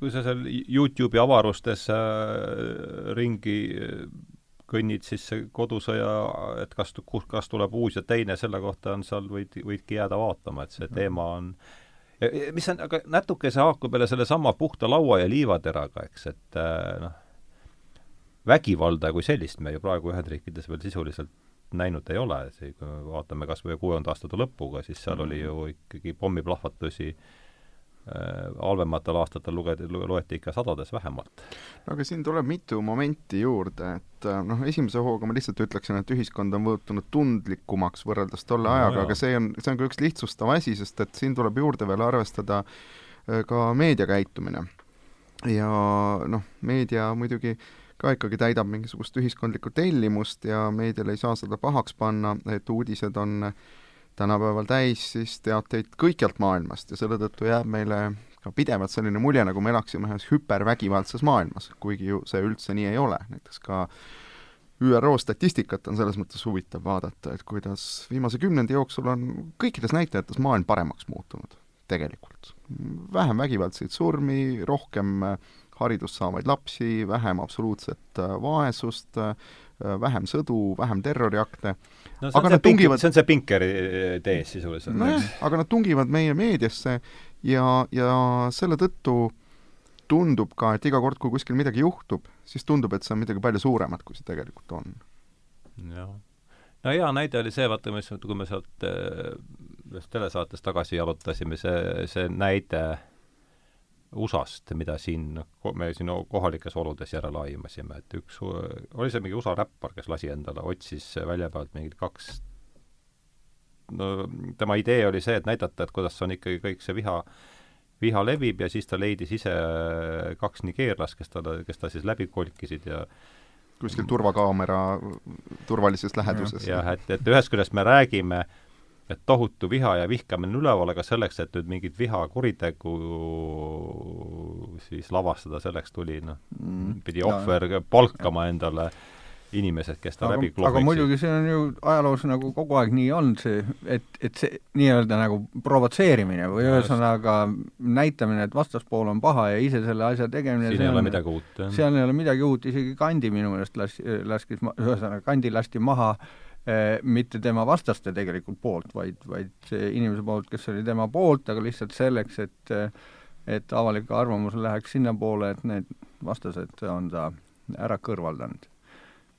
kui sa seal Youtube'i avarustes äh, ringi äh, kõnnid, siis see kodusõja, et kas, kas tuleb uus ja teine, selle kohta on seal, võid, võidki jääda vaatama, et see teema on äh, mis on, aga natuke see haakub jälle sellesama puhta laua ja liivateraga, eks, et äh, noh, vägivalda kui sellist me ju praegu Ühendriikides veel sisuliselt näinud ei ole, kui me vaatame kas või kuuenda aastate lõpuga, siis seal oli ju ikkagi pommiplahvatusi Äh, halvematel aastatel lugedi, loeti ikka sadades vähemalt. no aga siin tuleb mitu momenti juurde, et äh, noh, esimese hooga ma lihtsalt ütleksin, et ühiskond on muutunud tundlikumaks võrreldes tolle no, ajaga, aga see on, see on ka üks lihtsustav asi, sest et siin tuleb juurde veel arvestada äh, ka meedia käitumine. ja noh, meedia muidugi ka ikkagi täidab mingisugust ühiskondlikku tellimust ja meediale ei saa seda pahaks panna, et uudised on äh, tänapäeval täis siis teateid kõikjalt maailmast ja selle tõttu jääb meile ka pidevalt selline mulje, nagu me elaksime ühes hüpervägivaldses maailmas, kuigi ju see üldse nii ei ole, näiteks ka ÜRO statistikat on selles mõttes huvitav vaadata, et kuidas viimase kümnendi jooksul on kõikides näitajates maailm paremaks muutunud, tegelikult. vähem vägivaldseid surmi, rohkem haridust saavaid lapsi, vähem absoluutset vaesust, vähem sõdu, vähem terroriakte no aga see pink, tungivad... see on see Pinkeri tees sisuliselt. nojah, aga nad tungivad meie meediasse ja, ja selle tõttu tundub ka, et iga kord, kui kuskil midagi juhtub, siis tundub, et see on midagi palju suuremat, kui see tegelikult on. jah. no hea näide oli see, vaata, kui me sealt äh, ühest telesaatest tagasi jalutasime, see, see näide äh, USA-st, mida siin, me siin kohalikes oludes järele aimasime, et üks, oli see mingi USA räppar, kes lasi endale, otsis välja pealt mingid kaks no tema idee oli see, et näidata, et kuidas on ikkagi kõik see viha, viha levib ja siis ta leidis ise kaks nigeerlast, kes talle, kes ta siis läbi kolkisid ja kuskil turvakaamera turvalises läheduses. jah, et, et ühest küljest me räägime äh, et tohutu viha ja vihkamine on üleval, aga selleks, et nüüd mingit vihakuritegu siis lavastada, selleks tuli noh mm,, pidi ohver palkama endale inimesed, kes ta aga, läbi klobiksid. aga muidugi see on ju ajaloos nagu kogu aeg nii olnud, see, et, et see nii-öelda nagu provotseerimine või ühesõnaga näitamine, et vastaspool on paha ja ise selle asja tegemine siin ei ole midagi uut, jah. seal ei ole midagi uut, isegi Kandi minu meelest las-, laskis, ühesõnaga Kandi lasti maha äh, mitte tema vastaste tegelikult poolt, vaid, vaid inimese poolt, kes oli tema poolt, aga lihtsalt selleks, et et avalik arvamus läheks sinnapoole, et need vastased on ta ära kõrvaldanud.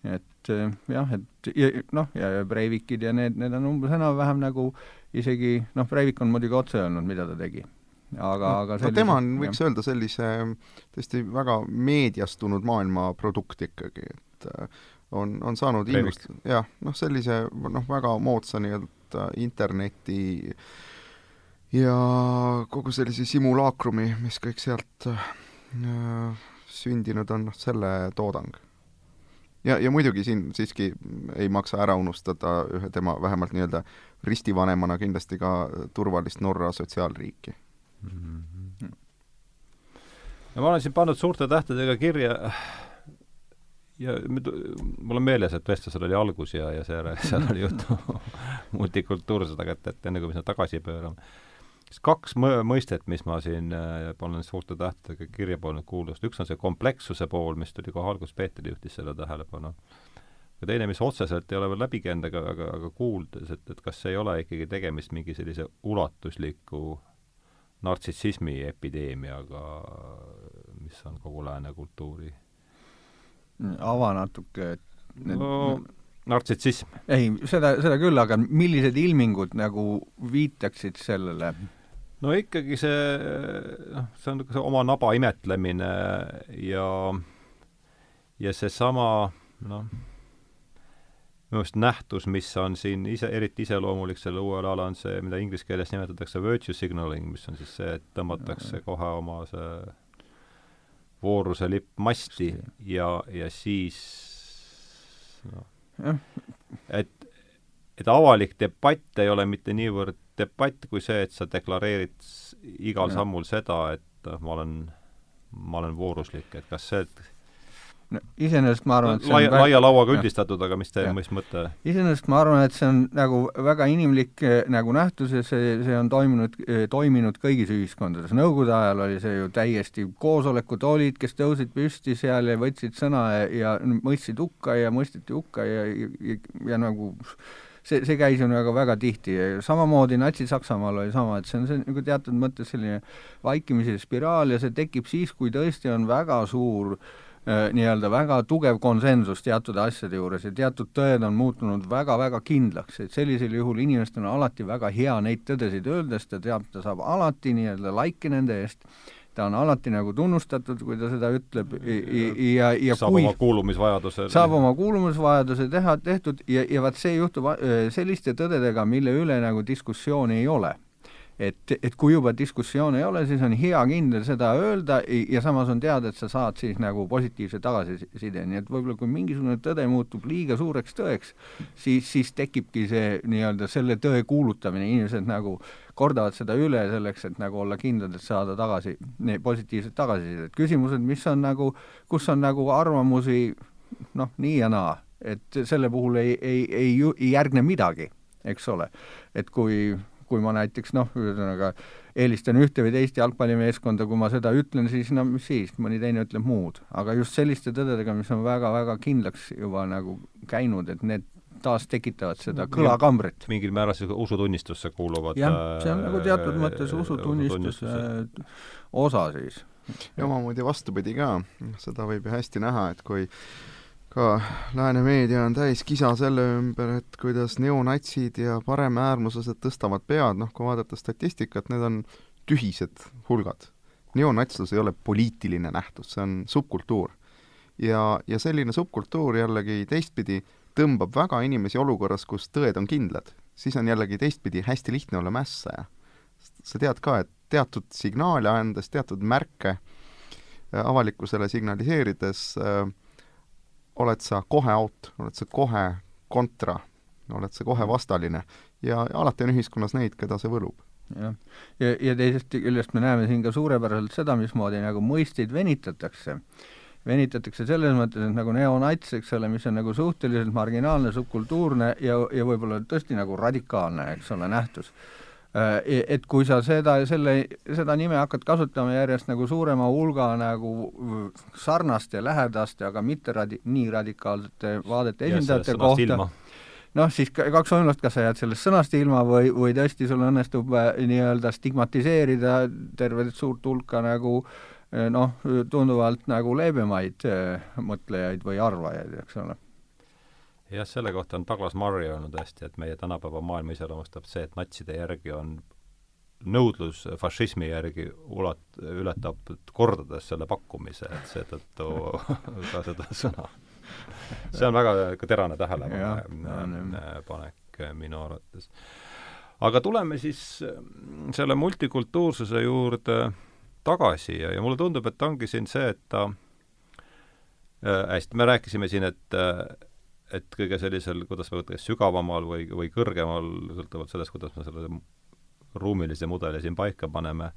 et eh, jah, et ja, noh, ja, ja Breivikid ja need, need on umbes enam-vähem nagu isegi noh, Breivik on muidugi otse öelnud, mida ta tegi aga no,, aga sellise, no tema on, võiks jah. öelda, sellise tõesti väga meediastunud maailma produkt ikkagi, et äh, on, on saanud innust-, jah, noh sellise noh, väga moodsa nii-öelda interneti ja kogu sellise simulaakrumi, mis kõik sealt äh, sündinud on, noh selle toodang. ja, ja muidugi siin siiski ei maksa ära unustada ühe tema vähemalt nii-öelda ristivanemana kindlasti ka turvalist Norra sotsiaalriiki mm. -hmm. ja ma olen siin pannud suurte tähtedega kirja ja mul on meeles, et vestlusel oli algus ja, ja seejärel seal oli juttu multikultuursusest, aga et, et enne kui me sinna tagasi pöörame, siis kaks mõ-, mõistet, mis ma siin äh, olen suurte tähtedega kirja pannud kuuldust, üks on see komplekssuse pool, mis tuli kohe alguses, Peeter juhtis selle tähelepanu, ja teine, mis otseselt ei ole veel läbi käinud, aga, aga, aga kuuldes, et, et kas ei ole ikkagi tegemist mingi sellise ulatusliku nartsissismi epideemiaga, mis on kogu lääne kultuuri ava natuke, et need no, nartsissism. ei, seda, seda küll, aga millised ilmingud nagu viitaksid sellele? no ikkagi see, noh, see on see oma naba imetlemine ja, ja seesama, noh, minu arust nähtus, mis on siin ise, eriti iseloomulik sellele uuele alale, on see, mida inglise keeles nimetatakse virtue signaling, mis on siis see, et tõmmatakse kohe oma see vooruse lipp masti ja, ja siis noh, et, et avalik debatt ei ole mitte niivõrd debatt kui see, et sa deklareerid igal ja. sammul seda, et ma olen, ma olen vooruslik, et kas see, et no iseenesest ma arvan, et see laia, on laia lauaga üldistatud, aga mis te, mis mõte? iseenesest ma arvan, et see on nagu väga inimlik eh, nagu nähtus ja see, see on toimunud, eh, toiminud kõigis ühiskondades. Nõukogude ajal oli see ju täiesti, koosolekud olid, kes tõusid püsti seal ja võtsid sõna ja, ja mõistsid hukka ja mõisteti hukka ja, ja, ja, ja nagu see, see käis ju nagu väga tihti, samamoodi Natsi-Saksamaal oli sama, et see on see nagu teatud mõttes selline vaikimise spiraal ja see tekib siis, kui tõesti on väga suur Äh, nii-öelda väga tugev konsensus teatud asjade juures ja teatud tõed on muutunud väga-väga kindlaks, et sellisel juhul inimestel on alati väga hea neid tõdesid öelda, sest ta teab, ta saab alati nii-öelda laiki nende eest, ta on alati nagu tunnustatud, kui ta seda ütleb. Ja, ja, ja saab kui oma kuulumisvajaduse saab oma kuulumisvajaduse teha, tehtud. Ja, ja vaat see juhtub äh, selliste tõdedega, mille üle nagu diskussiooni ei ole et, et kui juba diskussioon ei ole, siis on hea kindel seda öelda ja samas on teada, et sa saad siis nagu positiivse tagasiside, nii et võib-olla kui mingisugune tõde muutub liiga suureks tõeks, siis, siis tekibki see nii-öelda selle tõe kuulutamine, inimesed nagu kordavad seda üle selleks, et nagu olla kindlad, et saada tagasi positiivset tagasisidet. küsimused, mis on nagu, kus on nagu arvamusi noh, nii ja naa, et selle puhul ei, ei, ei, ei järgne midagi, eks ole. et kui kui ma näiteks noh, ühesõnaga eelistan ühte või teist jalgpallimeeskonda, kui ma seda ütlen, siis no mis siis, mõni teine ütleb muud. aga just selliste tõdedega, mis on väga-väga kindlaks juba nagu käinud, et need taas tekitavad seda kõlakambrit. mingil määral see usutunnistusse kuuluvad jah, see on nagu teatud mõttes äh, usutunnistuse osa siis. ja omamoodi vastupidi ka, seda võib ju hästi näha, et kui ka lääne meedia on täis kisa selle ümber, et kuidas neonatsid ja paremäärmuslased tõstavad pead, noh kui vaadata statistikat, need on tühised hulgad. neonatslus ei ole poliitiline nähtus, see on subkultuur. ja, ja selline subkultuur jällegi teistpidi tõmbab väga inimesi olukorras, kus tõed on kindlad. siis on jällegi teistpidi hästi lihtne olla mässaja. sa tead ka, et teatud signaale andes, teatud märke äh, avalikkusele signaliseerides äh, oled sa kohe out, oled sa kohe kontra, oled sa kohe vastaline ja alati on ühiskonnas neid, keda see võlub. jah, ja, ja, ja teisest küljest me näeme siin ka suurepäraselt seda, mismoodi nagu mõisteid venitatakse. venitatakse selles mõttes, et nagu neonats, eks ole, mis on nagu suhteliselt marginaalne, subkultuurne ja, ja võib-olla tõesti nagu radikaalne, eks ole, nähtus et kui sa seda, selle, seda nime hakkad kasutama järjest nagu suurema hulga nagu sarnaste, lähedaste, aga mitte radi-, nii radikaalsete vaadete esindajate kohta, noh, siis kaks võimalust, kas sa jääd sellest sõnast ilma või, või tõesti sul õnnestub äh, nii-öelda stigmatiseerida tervet suurt hulka nagu äh, noh, tunduvalt nagu leebemaid mõtlejaid või arvajaid, eks ole jah, selle kohta on Douglas Murray öelnud hästi, et meie tänapäeva maailma iseloomustab see, et natside järgi on nõudlus fašismi järgi ulat-, ületab kordades selle pakkumise, et seetõttu ka seda sõna. see on väga terane tähelepanek minu arvates. aga tuleme siis selle multikultuursuse juurde tagasi ja, ja mulle tundub, et ongi siin see, et ta äh, hästi, me rääkisime siin, et äh, et kõige sellisel, kuidas me võtame, sügavamal või, või kõrgemal, sõltuvalt sellest, kuidas me selle ruumilise mudeli siin paika paneme,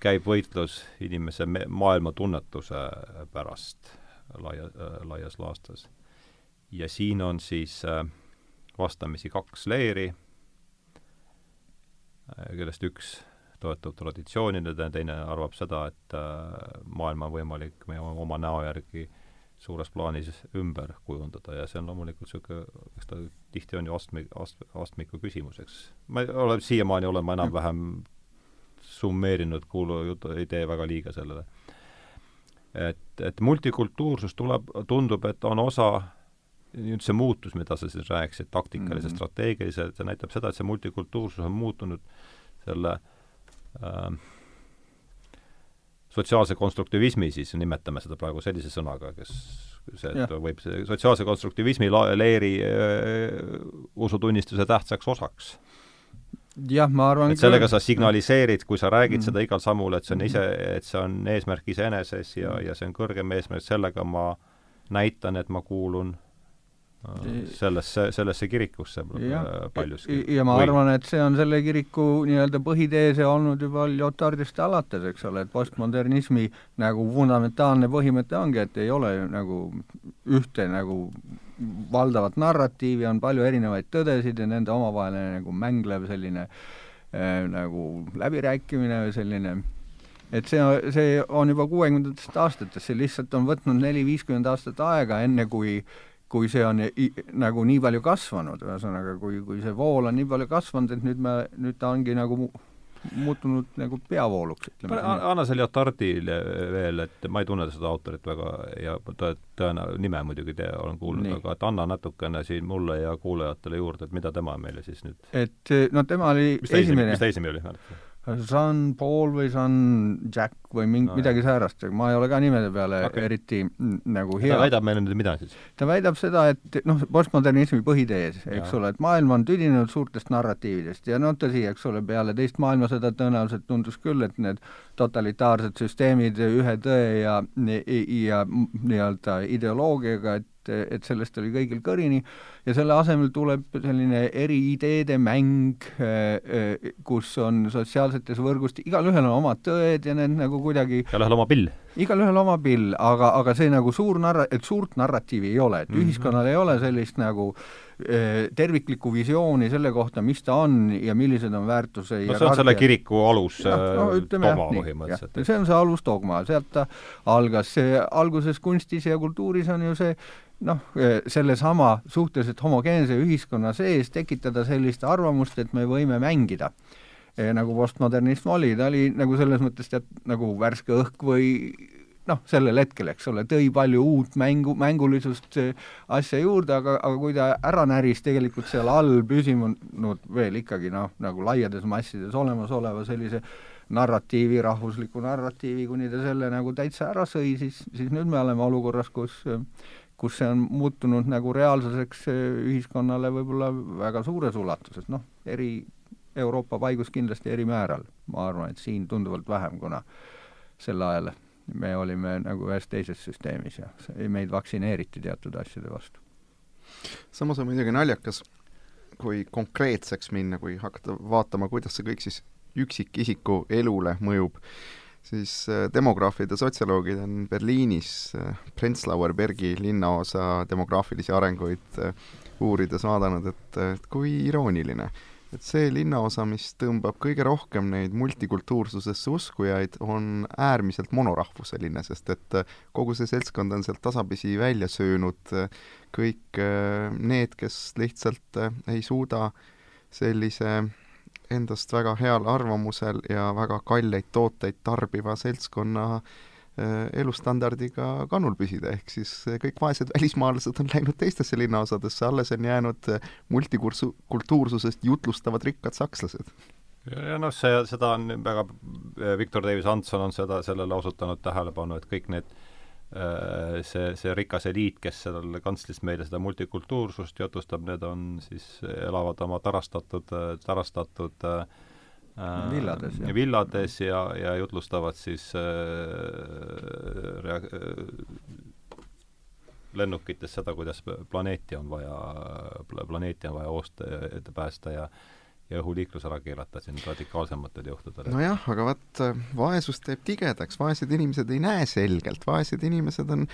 käib võitlus inimese me-, maailmatunnetuse pärast laia äh,, laias laastus. ja siin on siis äh, vastamisi kaks leeri, kellest üks toetub traditsioonidele, teine arvab seda, et äh, maailma on võimalik meie oma näo järgi suures plaanis ümber kujundada ja see on loomulikult niisugune, eks ta tihti on ju astmi, ast-, astmiku küsimuseks. ma ei ole, siiamaani olen ma enam-vähem summeerinud, kuulu, jutu, ei tee väga liiga sellele. et, et multikultuursus tuleb, tundub, et on osa nüüd see muutus, mida sa siis rääkisid, taktikalise mm, -hmm. strateegilise, see näitab seda, et see multikultuursus on muutunud selle äh, sotsiaalse konstruktivismi, siis nimetame seda praegu sellise sõnaga, kes see, et ja. võib see sotsiaalse konstruktivismi la-, leeri äh, usutunnistuse tähtsaks osaks. jah, ma arvan et sellega sa signaliseerid, kui sa räägid mm. seda igal sammul, et see on ise, et see on eesmärk iseeneses ja, ja see on kõrgem eesmärk, sellega ma näitan, et ma kuulun sellesse, sellesse kirikusse paljuski. ja ma Või... arvan, et see on selle kiriku nii-öelda põhiteese olnud juba Lyotardist alates, eks ole, et postmodernismi nagu fundamentaalne põhimõte ongi, et ei ole nagu ühte nagu valdavat narratiivi, on palju erinevaid tõdesid ja nende omavaheline nagu mänglev selline äh, nagu läbirääkimine või selline. Et see, see on juba kuuekümnendatest aastatest, see lihtsalt on võtnud neli-viiskümmend aastat aega, enne kui äh, kui see on nagu nii palju kasvanud, ühesõnaga, kui, kui see vool on nii palju kasvanud, et nüüd me, nüüd ta ongi nagu muutunud nagu peavooluks, ütleme. anna selle Lyotardile veel, et ma ei tunne seda autorit väga ja tõe-, tõenäoliselt nime muidugi te, olen kuulnud, aga et anna natukene siin mulle ja kuulajatele juurde, et mida tema meile siis nüüd et no tema oli mis ta esimene, mis ta esimene oli? Jean Paul või Jean Jack või mingi no,, midagi säärast, ma ei ole ka nimede peale okay. eriti nagu hea. ta väidab meile nüüd mida siis? ta väidab seda, et noh, postmodernismi põhitees, eks ja. ole, et maailm on tüdinenud suurtest narratiividest ja noh, tõsi, eks ole, peale teist maailmasõda tõenäoliselt tundus küll, et need totalitaarsed süsteemid ühe tõe ja, ja, nii-öelda ideoloogiaga, et et, et sellest oli kõigil kõrini ja selle asemel tuleb selline eri ideede mäng, äh, äh, kus on sotsiaalsetes võrgustik, igalühel on omad tõed ja need nagu kuidagi igalühel oma pill. igalühel oma pill, aga, aga see nagu suur narra-, et suurt narratiivi ei ole, et mm -hmm. ühiskonnal ei ole sellist nagu äh, terviklikku visiooni selle kohta, mis ta on ja millised on väärtuse no see on selle kiriku alus ja, no, ütleme, dogma põhimõtteliselt. see on see alusdogma, sealt ta algas, see alguses kunstis ja kultuuris on ju see noh, sellesama suhteliselt homogeense ühiskonna sees tekitada sellist arvamust, et me võime mängida e,. nagu postmodernism oli, ta oli nagu selles mõttes tead, nagu värske õhk või noh, sellel hetkel, eks ole, tõi palju uut mängu, mängulisust eh, asja juurde, aga, aga kui ta ära näris tegelikult seal all püsinud veel ikkagi noh, nagu laiades massides olemasoleva sellise narratiivi, rahvusliku narratiivi, kuni ta selle nagu täitsa ära sõi, siis, siis nüüd me oleme olukorras, kus kus see on muutunud nagu reaalsuseks ühiskonnale võib-olla väga suures ulatuses, noh, eri Euroopa paigus kindlasti eri määral, ma arvan, et siin tunduvalt vähem, kuna sel ajal me olime nagu ühes teises süsteemis ja meid vaktsineeriti teatud asjade vastu. samas on muidugi naljakas, kui konkreetseks minna, kui hakata vaatama, kuidas see kõik siis üksikisiku elule mõjub, siis äh, demograafid ja sotsioloogid on Berliinis äh, Prenzlauer Bergi linnaosa demograafilisi arenguid äh, uurides vaadanud, et, et kui irooniline, et see linnaosa, mis tõmbab kõige rohkem neid multikultuursusesse uskujaid, on äärmiselt monorahvuseline, sest et kogu see seltskond on sealt tasapisi välja söönud kõik need, kes lihtsalt ei suuda sellise endast väga heal arvamusel ja väga kalleid tooteid tarbiva seltskonna äh, elustandardiga kannul püsida, ehk siis äh, kõik vaesed välismaalased on läinud teistesse linnaosadesse, alles on jäänud äh, multikursu-, kultuursusest jutlustavad rikkad sakslased. ja, noh, see, seda on väga, Victor Davis Hanson on seda, sellele osutanud tähelepanu, et kõik need see, see rikas eliit, kes seal kantslis meile seda multikultuursust jutustab, need on siis, elavad oma tarastatud, tarastatud äh, villades, ja. villades ja, ja jutlustavad siis äh, rea-, äh, lennukites seda, kuidas planeeti on vaja, planeeti on vaja oosta ja päästa ja ja õhuliiklus ära keelata siin radikaalsematel juhtudel. nojah, aga vot vaesus teeb tigedaks, vaesed inimesed ei näe selgelt, vaesed inimesed on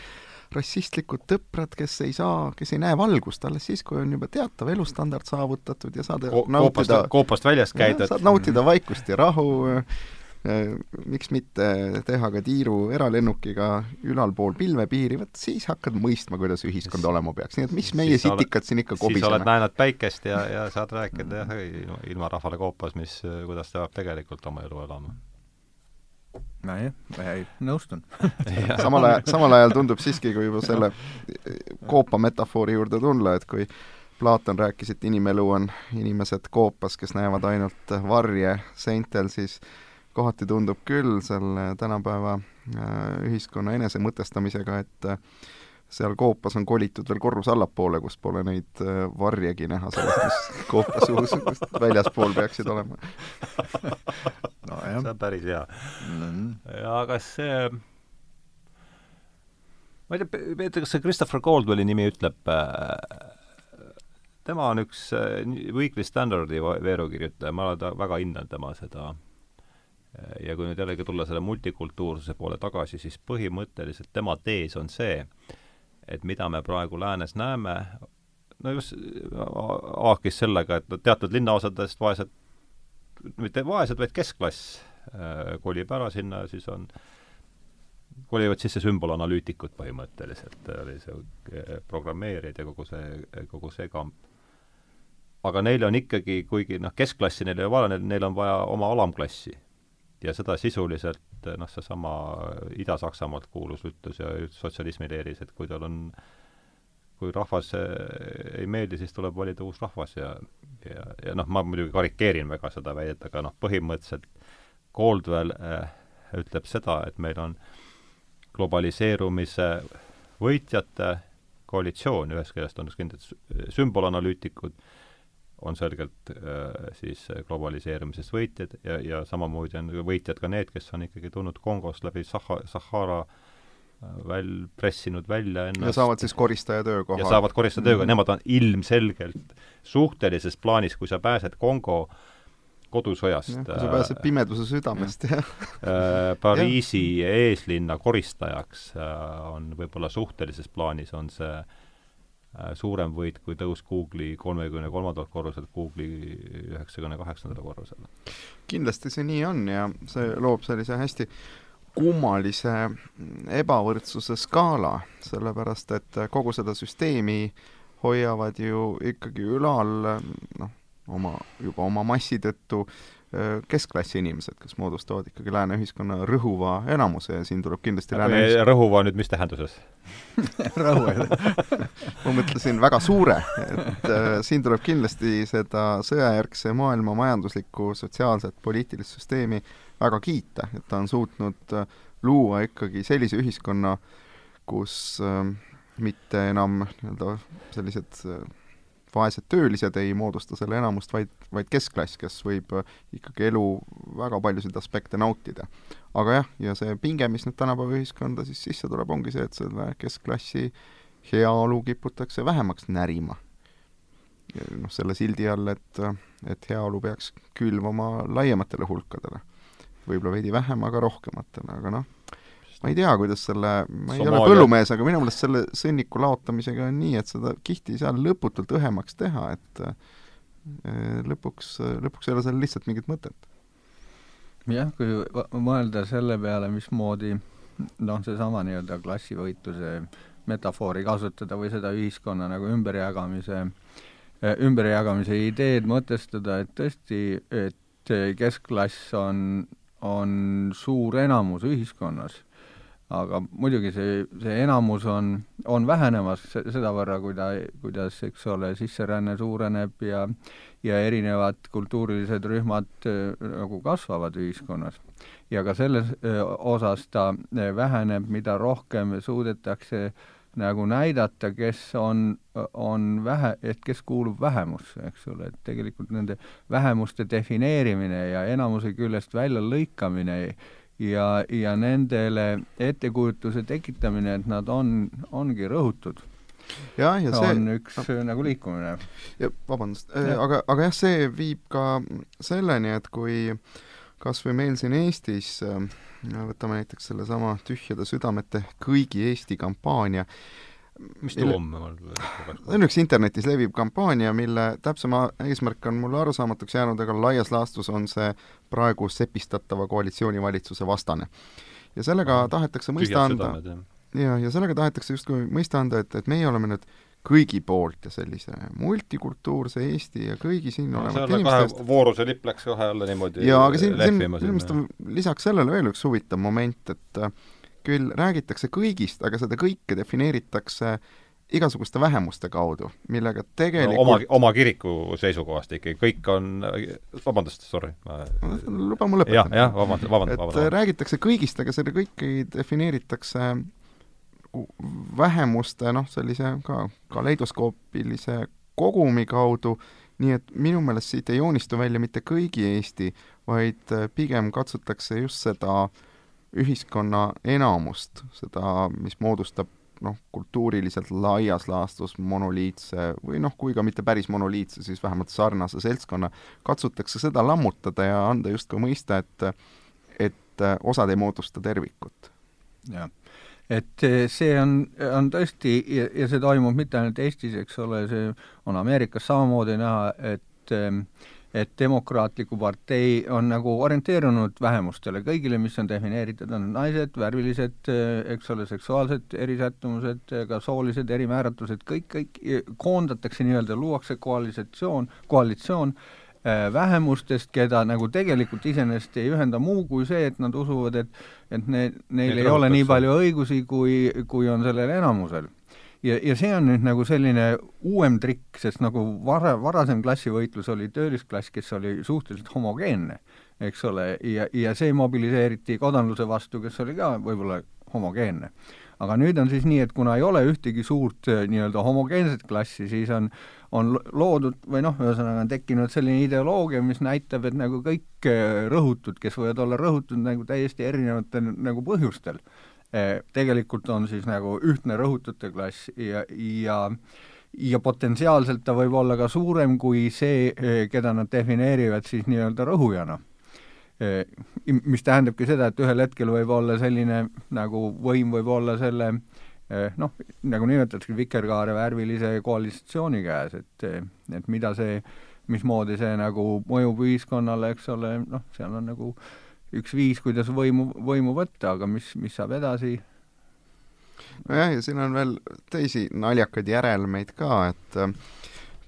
rassistlikud tõprad, kes ei saa, kes ei näe valgust alles siis, kui on juba teatav elustandard saavutatud ja saad Ko nautida koopast väljas käidud. saad nautida vaikust ja rahu, miks mitte teha ka tiiru eralennukiga ülalpool pilvepiiri, vot siis hakkad mõistma, kuidas ühiskond olema peaks, nii et mis meie siis sitikad oled, siin ikka kobiseme. siis oled näinud päikest ja, ja saad rääkida jah, ilma rahvale koopas, mis, kuidas ta peab tegelikult oma elu elama. Nojah, nõustun. Samal ajal, samal ajal tundub siiski, kui juba selle koopa metafoori juurde tulla, et kui Platon rääkis, et inimelu on inimesed koopas, kes näevad ainult varje seintel, siis kohati tundub küll selle tänapäeva äh, ühiskonna enesemõtestamisega, et äh, seal koopas on kolitud veel korrus allapoole, kus pole neid äh, varjegi näha sellest, mis koopa suus väljaspool peaksid olema no, see on päris hea mm. -hmm. ja kas see ma ei tea, Peeter, kas see Christopher Caldwelli nimi ütleb äh, tema on üks Weekly Standardi veerukirjutaja, ma ta väga hindan tema seda ja kui nüüd jällegi tulla selle multikultuursuse poole tagasi, siis põhimõtteliselt tema tees on see, et mida me praegu läänes näeme, no just haakis sellega, et teatud linnaosadest vaesed, mitte vaesed, vaid keskklass äh, kolib ära sinna ja siis on, kolivad sisse sümbolanalüütikud põhimõtteliselt, oli see äh, programmeerijad ja kogu see, kogu see kamp. aga neil on ikkagi, kuigi noh, keskklassi neil ei ole vaja, neil on vaja oma alamklassi ja seda sisuliselt noh, seesama Ida-Saksamaalt kuulus ütlus ja sotsialismi leeris, et kui tal on, kui rahvas ei meeldi, siis tuleb valida uus rahvas ja ja, ja noh, ma muidugi karikeerin väga seda väidet, aga noh, põhimõtteliselt Caldwell äh, ütleb seda, et meil on globaliseerumise võitjate koalitsioon, ühest küljest on kindlad sümbolanalüütikud, on selgelt äh, siis globaliseerumisest võitjad ja, ja samamoodi on võitjad ka need, kes on ikkagi tulnud Kongost läbi Sahha-, Sahara äh, väl-, pressinud välja ennast ja saavad siis koristaja töökoha. ja saavad koristaja töökoha mm, -hmm. nemad on ilmselgelt suhtelises plaanis, kui sa pääsed Kongo kodusõjast kui sa pääsed äh, pimeduse südamest, jah äh, Pariisi eeslinna koristajaks äh, on võib-olla suhtelises plaanis, on see äh, Äh, suurem võit kui tõus Google'i kolmekümne kolmandalt korruselt Google'i üheksakümne kaheksandale korrusele. kindlasti see nii on ja see loob sellise hästi kummalise ebavõrdsuse skaala, sellepärast et kogu seda süsteemi hoiavad ju ikkagi ülal noh, oma, juba oma massi tõttu keskklassi inimesed, kes moodustavad ikkagi lääne ühiskonna rõhuva enamuse ja siin tuleb kindlasti lääne ühiskonna... rõhuva nüüd mis tähenduses? Rõhuva ma mõtlesin väga suure, et äh, siin tuleb kindlasti seda sõjajärgse maailma majanduslikku, sotsiaalset, poliitilist süsteemi väga kiita, et ta on suutnud äh, luua ikkagi sellise ühiskonna, kus äh, mitte enam nii-öelda sellised äh, vaesed töölised ei moodusta selle enamust, vaid, vaid keskklass, kes võib äh, ikkagi elu väga paljusid aspekte nautida. aga jah, ja see pinge, mis nüüd tänapäeva ühiskonda siis sisse tuleb, ongi see, et selle keskklassi heaolu kiputakse vähemaks närima. noh, selle sildi all, et, et heaolu peaks külvama laiematele hulkadele. võib-olla veidi vähem, aga rohkematele, aga noh, ma ei tea, kuidas selle, ma ei Somaalia. ole põllumees, aga minu meelest selle sõnniku laotamisega on nii, et seda kihti ei saa lõputult õhemaks teha, et eh, lõpuks, lõpuks ei ole sellel lihtsalt mingit mõtet. jah, kui mõelda selle peale, mismoodi noh, seesama nii-öelda klassivõitluse metafoori kasutada või seda ühiskonna nagu ümberjagamise, eh, ümberjagamise ideed mõtestada, et tõesti, et keskklass on, on suur enamus ühiskonnas aga muidugi see, see enamus on, on vähenemas sedavõrra, kuida-, kuidas, eks ole, sisseränne suureneb ja ja erinevad kultuurilised rühmad äh, nagu kasvavad ühiskonnas. ja ka selles äh, osas ta äh, väheneb, mida rohkem suudetakse nagu näidata, kes on, on vähe, et kes kuulub vähemusse, eks ole, et tegelikult nende vähemuste defineerimine ja enamuse küljest väljalõikamine ja, ja nendele ettekujutuse tekitamine, et nad on, ongi rõhutud. jah, ja see on üks no, nagu liikumine. vabandust, aga, aga jah, see viib ka selleni, et kui kas või meil siin Eestis äh, võtame näiteks sellesama Tühjade südamete kõigi Eesti kampaania, mis tuum? see on üks internetis leviv kampaania, mille täpsema eesmärk on mulle arusaamatuks jäänud, aga laias laastus on see praegu sepistatava koalitsioonivalitsuse vastane. ja sellega tahetakse mõista anda, ja, ja sellega tahetakse justkui mõista anda, et, et meie oleme nüüd kõigi poolt ja sellise multikultuurse Eesti ja kõigi siin no, olevate inimeste vooruse lipp läks kohe jälle niimoodi jaa, aga siin, siin minu meelest on lisaks sellele veel üks huvitav moment, et äh, küll räägitakse kõigist, aga seda kõike defineeritakse igasuguste vähemuste kaudu, millega tegelikult no, oma, oma kiriku seisukohast ikkagi, kõik on, vabandust, sorry ma... luba mul lõpetada. jah, jah, vabandust, vabandust, vabandust. et räägitakse kõigist, aga seda kõike defineeritakse vähemuste noh, sellise ka kaleidoskoopilise kogumi kaudu, nii et minu meelest siit ei joonistu välja mitte kõigi Eesti, vaid äh, pigem katsutakse just seda ühiskonna enamust, seda, mis moodustab noh, kultuuriliselt laias laastus monoliitse või noh, kui ka mitte päris monoliitse, siis vähemalt sarnase seltskonna, katsutakse seda lammutada ja anda justkui mõista, et et äh, osad ei moodusta tervikut. jah et see on, on tõesti ja, ja see toimub mitte ainult Eestis, eks ole, see on Ameerikas samamoodi näha, et eh, et demokraatliku partei on nagu orienteerunud vähemustele, kõigile, mis on defineeritud, on naised, värvilised, eks ole, seksuaalsed erisättumused, ka soolised erimääratlused, kõik, kõik koondatakse nii-öelda, luuakse koalitsioon, koalitsioon Äh, vähemustest, keda nagu tegelikult iseenesest ei ühenda muu kui see, et nad usuvad, et et ne-, neil Neid ei ole nii palju õigusi, kui, kui on sellel enamusel. Ja, ja see on nüüd nagu selline uuem trikk, sest nagu vara, varasem klassivõitlus oli töölisklass, kes oli suhteliselt homogeenne, eks ole, ja, ja see mobiliseeriti kodanluse vastu, kes oli ka võib-olla homogeenne. Aga nüüd on siis nii, et kuna ei ole ühtegi suurt äh, nii-öelda homogeenset klassi, siis on on loodud või noh, ühesõnaga on tekkinud selline ideoloogia, mis näitab, et nagu kõik äh, rõhutud, kes võivad olla rõhutud nagu täiesti erinevatel nagu põhjustel, tegelikult on siis nagu ühtne rõhutute klass ja, ja ja potentsiaalselt ta võib olla ka suurem kui see, äh, keda nad defineerivad siis nii-öelda rõhujana. Mis tähendabki seda, et ühel hetkel võib olla selline nagu võim võib olla selle äh, Eh, noh, nagu nimetatakse, vikerkaare värvilise koalitsiooni käes, et, et mida see, mismoodi see nagu mõjub ühiskonnale, eks ole, noh, seal on nagu üks viis, kuidas võimu, võimu võtta, aga mis, mis saab edasi? nojah, ja siin on veel teisi naljakaid järelmeid ka, et äh,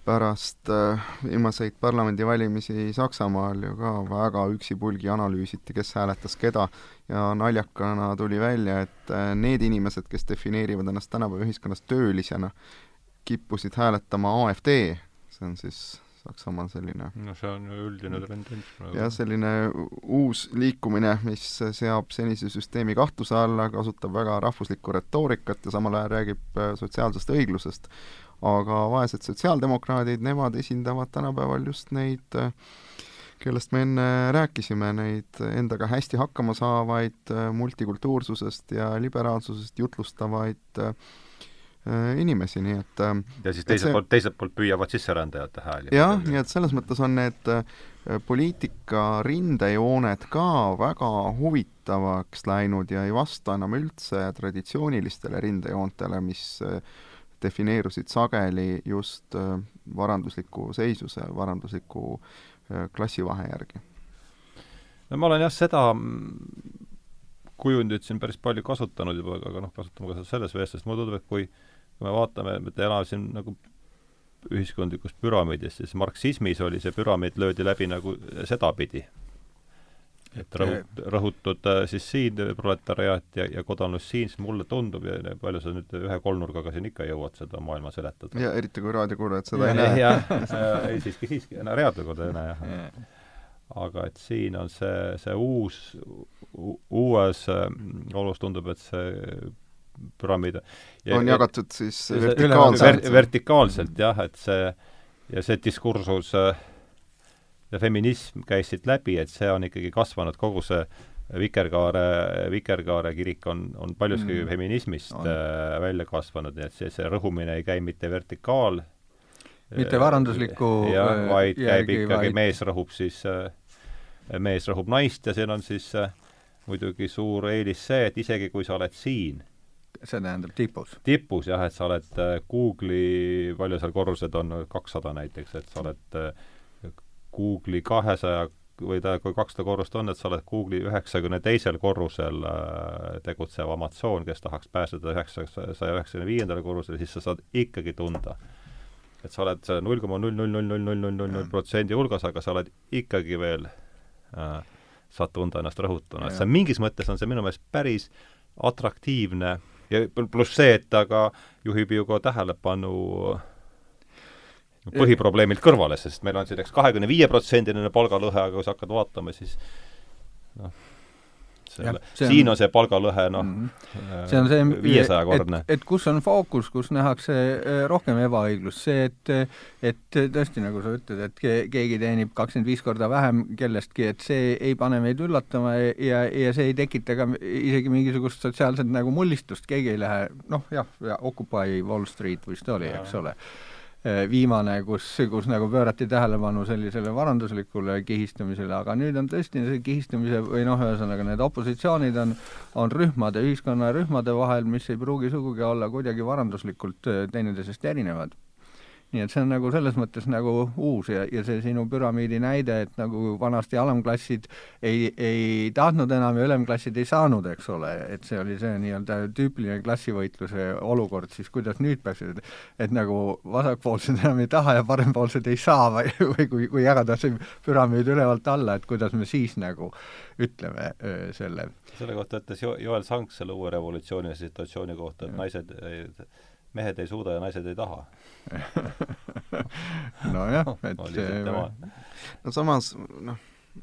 pärast äh, viimaseid parlamendivalimisi Saksamaal ju ka väga üksipulgi analüüsiti, kes hääletas keda ja naljakana tuli välja, et äh, need inimesed, kes defineerivad ennast tänapäeva ühiskonnas töölisena, kippusid hääletama AfD, see on siis Saksamaal selline no see on ju üldine tendents praegu. jah, selline uus liikumine, mis seab senise süsteemi kahtluse alla, kasutab väga rahvuslikku retoorikat ja samal ajal räägib äh, sotsiaalsest õiglusest aga vaesed sotsiaaldemokraadid, nemad esindavad tänapäeval just neid, kellest me enne rääkisime, neid endaga hästi hakkama saavaid, multikultuursusest ja liberaalsusest jutlustavaid äh, inimesi, nii et äh, ja siis teiselt see... poolt, teiselt poolt püüavad sisserändajate hääli. jah, nii et selles mõttes on need äh, poliitika rindejooned ka väga huvitavaks läinud ja ei vasta enam üldse traditsioonilistele rindejoontele, mis äh, defineerusid sageli just äh, varandusliku seisuse, varandusliku äh, klassivahe järgi. no ma olen jah, seda mm, kujundit siin päris palju kasutanud juba, aga noh, kasutame ka selles vestluses, mulle tundub, et kui kui me vaatame, me elame siin nagu ühiskondlikus püramiidis, siis marksismis oli see püramiid löödi läbi nagu sedapidi et rõhut-, rõhutud äh, siis siin proletariaat ja, ja kodanlus siin, siis mulle tundub ja palju sa nüüd ühe kolmnurgaga siin ikka jõuad seda maailma seletada. ja eriti, kui raadiokuulajad seda ja, ei näe. jah, ei siiski, siiski, no raadiokuulajad ei näe jah. aga et siin on see, see uus, uues äh, olus tundub, et see püramiid ja, on jagatud siis vertikaalselt ver,. vertikaalselt jah, et see ja see diskursus äh, ja feminism käis siit läbi, et see on ikkagi kasvanud, kogu see Vikerkaare, Vikerkaare kirik on, on paljuski mm. feminismist On. äh, välja kasvanud, nii et see, see rõhumine ei käi mitte vertikaal mitte varandusliku jah, äh, vaid käib ikkagi vaid- mees rõhub siis äh, mees rõhub naist ja siin on siis äh, muidugi suur eelis see, et isegi kui sa oled siin see tähendab tipus. tipus jah, et sa oled äh, Google'i, palju seal korrused on, kakssada näiteks, et sa oled äh, Google'i kahesaja või ta, kui kakssada korrust on, et sa oled Google'i üheksakümne teisel korrusel äh, tegutsev Amazon, kes tahaks pääseda üheksasaja üheksakümne viiendale korrusele, siis sa saad ikkagi tunda. et sa oled null koma null null null null null null null null protsendi hulgas, aga sa oled ikkagi veel äh, saad tunda ennast rõhutuna, et see mingis mõttes on see minu meelest päris atraktiivne ja pl- pluss see, et ta ka juhib ju ka tähelepanu põhiprobleemilt kõrvale, sest meil on siin eks kahekümne viie protsendiline palgalõhe, aga kui sa hakkad vaatama, siis noh, selle, siin on see palgalõhe noh Mhm. see on see, viiesajakordne. et, et kus on fookus, kus nähakse äh, rohkem ebaõiglust, see, et et tõesti, nagu sa ütled, et ke, keegi teenib kakskümmend viis korda vähem kellestki, et see ei pane meid üllatama ja, ja, ja see ei tekita ka isegi mingisugust sotsiaalset nagu mullistust, keegi ei lähe, noh jah, ja Occupy Wall Street vist oli, eks ole viimane, kus, kus nagu pöörati tähelepanu sellisele varanduslikule kihistamisele, aga nüüd on tõesti see kihistamise või noh, ühesõnaga need opositsioonid on, on rühmade, ühiskonnarühmade vahel, mis ei pruugi sugugi olla kuidagi varanduslikult äh, teineteisest erinevad nii et see on nagu selles mõttes nagu uus ja, ja see sinu püramiidi näide, et nagu vanasti alamklassid ei, ei tahtnud enam ja ülemklassid ei saanud, eks ole, et see oli see nii-öelda tüüpiline klassivõitluse olukord, siis kuidas nüüd peaksid, et nagu vasakpoolsed enam ei taha ja parempoolsed ei saa või, või kui, kui jagada see püramiid ülevalt alla, et kuidas me siis nagu ütleme selle selle kohta ütles jo-, Joel Sank selle uue revolutsiooni situatsiooni kohta, et naised, mehed ei suuda ja naised ei taha. Nojah, et oli see no samas noh,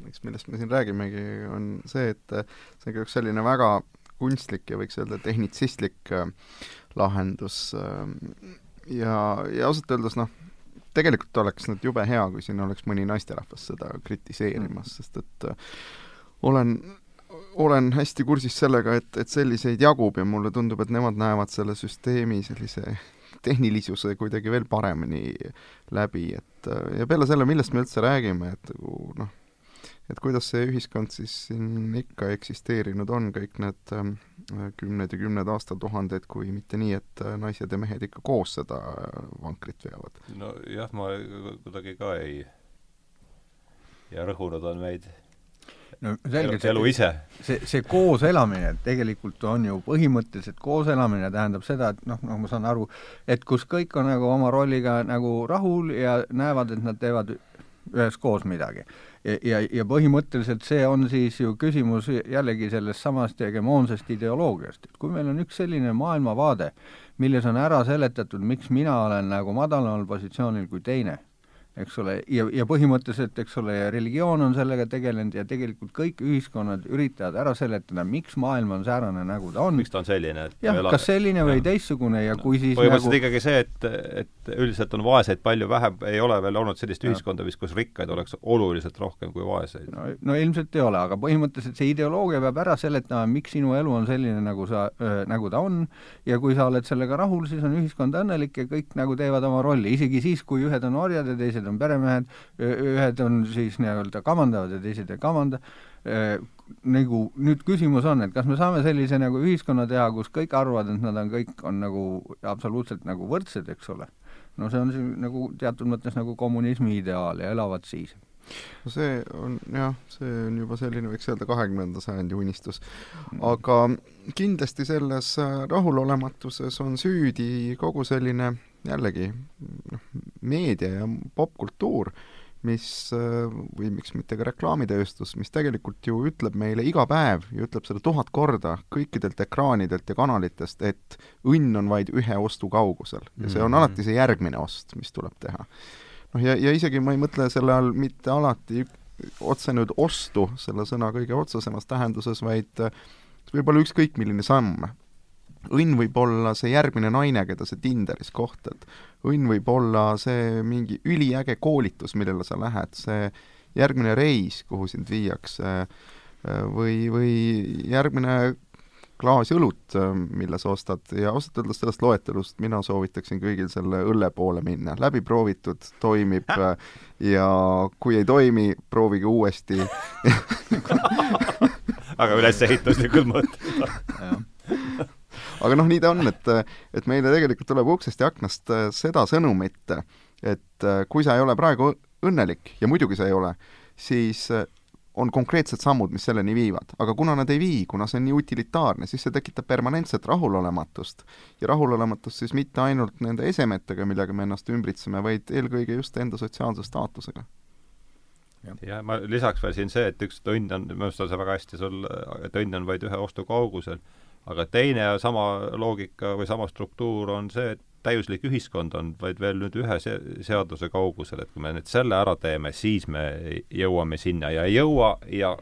eks millest me siin räägimegi, on see, et see on ka üks selline väga kunstlik ja võiks öelda tehnitsistlik äh, lahendus äh, ja, ja ausalt öeldes noh, tegelikult oleks nüüd jube hea, kui siin oleks mõni naisterahvas seda kritiseerimas, sest et äh, olen olen hästi kursis sellega, et, et selliseid jagub ja mulle tundub, et nemad näevad selle süsteemi sellise tehnilisuse kuidagi veel paremini läbi, et ja peale selle, millest me üldse räägime, et nagu noh, et kuidas see ühiskond siis siin ikka eksisteerinud on, kõik need äh, kümned ja kümned aastatuhanded, kui mitte nii, et äh, naised ja mehed ikka koos seda äh, vankrit veavad. nojah, ma kuidagi ka ei ja rõhunud on meid no selge, elu ise. see, see kooselamine tegelikult on ju põhimõtteliselt, kooselamine tähendab seda, et noh, noh, ma saan aru, et kus kõik on nagu oma rolliga nagu rahul ja näevad, et nad teevad üheskoos midagi. ja, ja, ja põhimõtteliselt see on siis ju küsimus jällegi sellest samast hegemoonsest ideoloogiast, et kui meil on üks selline maailmavaade, milles on ära seletatud, miks mina olen nagu madalamal positsioonil kui teine eks ole, ja, ja põhimõtteliselt, eks ole, religioon on sellega tegelenud ja tegelikult kõik ühiskonnad üritavad ära seletada, miks maailm on säärane, nagu ta on. miks ta on selline, et jah, kas selline või ja. teistsugune ja kui siis põhimõtteliselt nagu... ikkagi see, et, et üldiselt on vaeseid palju vähem, ei ole veel olnud sellist ja. ühiskonda vist, kus rikkaid oleks oluliselt rohkem kui vaeseid. no, no ilmselt ei ole, aga põhimõtteliselt see ideoloogia peab ära seletama, miks sinu elu on selline, nagu sa äh,, nagu ta on, ja kui sa oled sellega rahul, siis on ühiskond õnnelik ja kõik nagu teevad oma rolli, isegi siis, kui ühed on orjad ja teised on peremehed, ühed on siis nii-öelda kamandavad ja teised ei kamanda, nagu nüüd küsimus on, et kas me saame sellise nagu ühiskonna teha, kus kõik arvavad, et nad on kõik, on nagu absoluutselt nagu võrdsed, eks ole. no see on siin nagu teatud mõttes nagu kommunismi ideaal ja elavad siis no see on jah, see on juba selline, võiks öelda, kahekümnenda sajandi unistus. aga kindlasti selles rahulolematuses on süüdi kogu selline jällegi noh, meedia ja popkultuur, mis, või miks mitte ka reklaamitööstus, mis tegelikult ju ütleb meile iga päev ja ütleb seda tuhat korda kõikidelt ekraanidelt ja kanalitest, et õnn on vaid ühe ostu kaugusel ja see on alati see järgmine ost, mis tuleb teha. noh, ja, ja isegi ma ei mõtle selle all mitte alati otse nüüd ostu selle sõna kõige otsesemas tähenduses, vaid võib-olla ükskõik milline samm õnn võib olla see järgmine naine, keda sa Tinderis kohtad. õnn võib olla see mingi üliäge koolitus, millele sa lähed, see järgmine reis, kuhu sind viiakse, või, või järgmine klaas õlut, mille sa ostad. Ja ausalt öeldes sellest loetelust mina soovitaksin kõigil selle õlle poole minna, läbi proovitud, toimib ja kui ei toimi, proovige uuesti. Aga ülesehituslikul mõttel aga noh, nii ta on, et, et meile tegelikult tuleb uksest ja aknast äh, seda sõnumit, et äh, kui sa ei ole praegu õnnelik ja muidugi sa ei ole, siis äh, on konkreetsed sammud, mis selleni viivad. aga kuna nad ei vii, kuna see on nii utilitaarne, siis see tekitab permanentset rahulolematust. ja rahulolematust siis mitte ainult nende esemetega, millega me ennast ümbritseme, vaid eelkõige just enda sotsiaalse staatusega. ja ma lisaks veel siin see, et üks, et õnn on, minu arust on see väga hästi sul, et õnn on vaid ühe ostu kaugusel aga teine sama loogika või sama struktuur on see, et täiuslik ühiskond on vaid veel nüüd ühe se-, seaduse kaugusel, et kui me nüüd selle ära teeme, siis me jõuame sinna ja ei jõua ja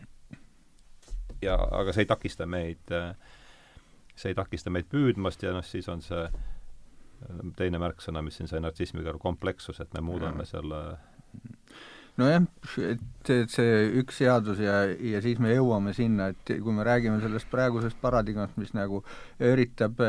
ja aga see ei takista meid, see ei takista meid püüdmast ja noh, siis on see teine märksõna, mis siin sai natsismi kõrval, komplekssus, et me muudame ja. selle nojah, et, see üks seadus ja, ja siis me jõuame sinna, et kui me räägime sellest praegusest paradigmast, mis nagu üritab,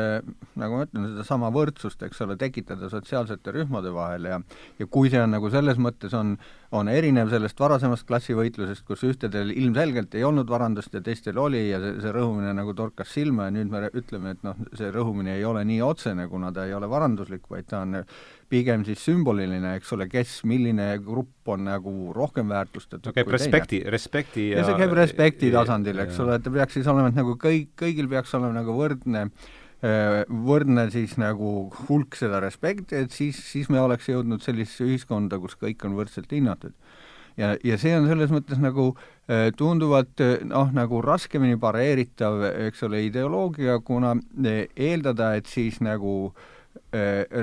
nagu ma ütlen, sedasama võrdsust, eks ole, tekitada sotsiaalsete rühmade vahel ja ja kui see on nagu selles mõttes on, on erinev sellest varasemast klassivõitlusest, kus ühtedel ilmselgelt ei olnud varandust ja teistel oli ja see, see rõhumine nagu torkas silma ja nüüd me ütleme, et noh, see rõhumine ei ole nii otsene, kuna ta ei ole varanduslik, vaid ta on pigem siis sümboliline, eks ole, kes, milline grupp on nagu rohkem väärtustatud no, käib respekti, respekti ja, ja see käib respekti tasandil, eks ole, et ta peaks siis olema, et nagu kõik, kõigil peaks olema nagu võrdne äh, võrdne siis nagu hulk seda respekti, et siis, siis me oleks jõudnud sellisesse ühiskonda, kus kõik on võrdselt hinnatud. ja, ja see on selles mõttes nagu äh, tunduvalt noh, nagu raskemini pareeritav, eks ole, ideoloogia, kuna äh, eeldada, et siis nagu äh, Äh,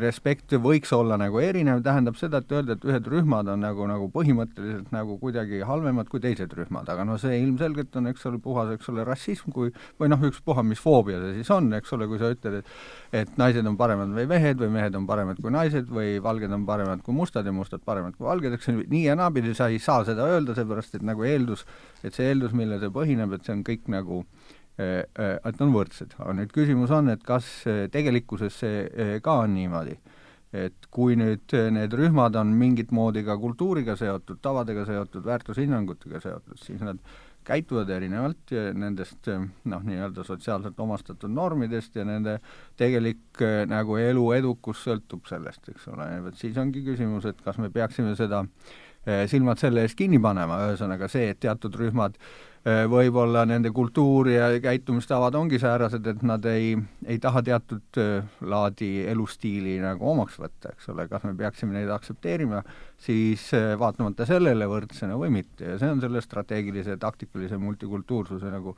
respekt võiks olla nagu erinev, tähendab seda, et öelda, et ühed rühmad on nagu, nagu põhimõtteliselt nagu kuidagi halvemad kui teised rühmad, aga no see ilmselgelt on, eks ole, puhas, eks ole, rassism, kui või noh, ükspuha, mis foobia see siis on, eks ole, kui sa ütled, et et naised on paremad või mehed või mehed on paremad kui naised või valged on paremad kui mustad ja mustad paremad kui valged, eks nii ja naapidi sa ei saa seda öelda, seepärast et nagu eeldus, et see eeldus, millel see põhineb, et see on kõik nagu äh, Äh, äh, et on võrdsed. aga nüüd küsimus on, et kas äh, tegelikkuses see ka on niimoodi, et kui nüüd need rühmad on mingit moodi ka kultuuriga seotud, tavadega seotud, väärtushinnangutega seotud, siis nad käituvad erinevalt nendest noh, nii-öelda sotsiaalselt omastatud normidest ja nende tegelik nagu elu edukus sõltub sellest, eks ole, et siis ongi küsimus, et kas me peaksime seda silmad selle ees kinni panema, ühesõnaga see, et teatud rühmad äh, Äh, võib-olla nende kultuur ja käitumistavad ongi säärased, et nad ei, ei taha teatud äh, laadi elustiili nagu omaks võtta, eks ole, kas me peaksime neid aktsepteerima, siis äh, vaatamata sellele võrdsena või mitte. Ja see on selle strateegilise taktikalise multikultuursuse nagu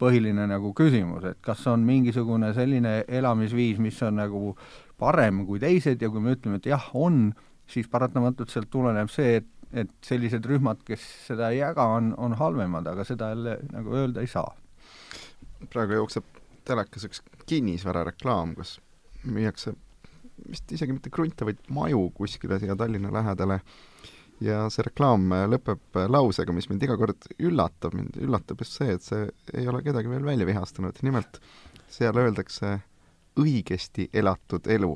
põhiline nagu küsimus, et kas on mingisugune selline elamisviis, mis on nagu parem kui teised ja kui me ütleme, et jah, on, siis paratamatult sealt tuleneb see, et et sellised rühmad, kes seda ei jaga, on, on halvemad, aga seda jälle nagu öelda ei saa. praegu jookseb telekas üks kinnisvarareklaam, kus müüakse vist isegi mitte krunte, vaid maju kuskile siia Tallinna lähedale. Ja see reklaam lõpeb lausega, mis mind iga kord üllatab, mind üllatab just see, et see ei ole kedagi veel välja vihastanud, nimelt seal öeldakse õigesti elatud elu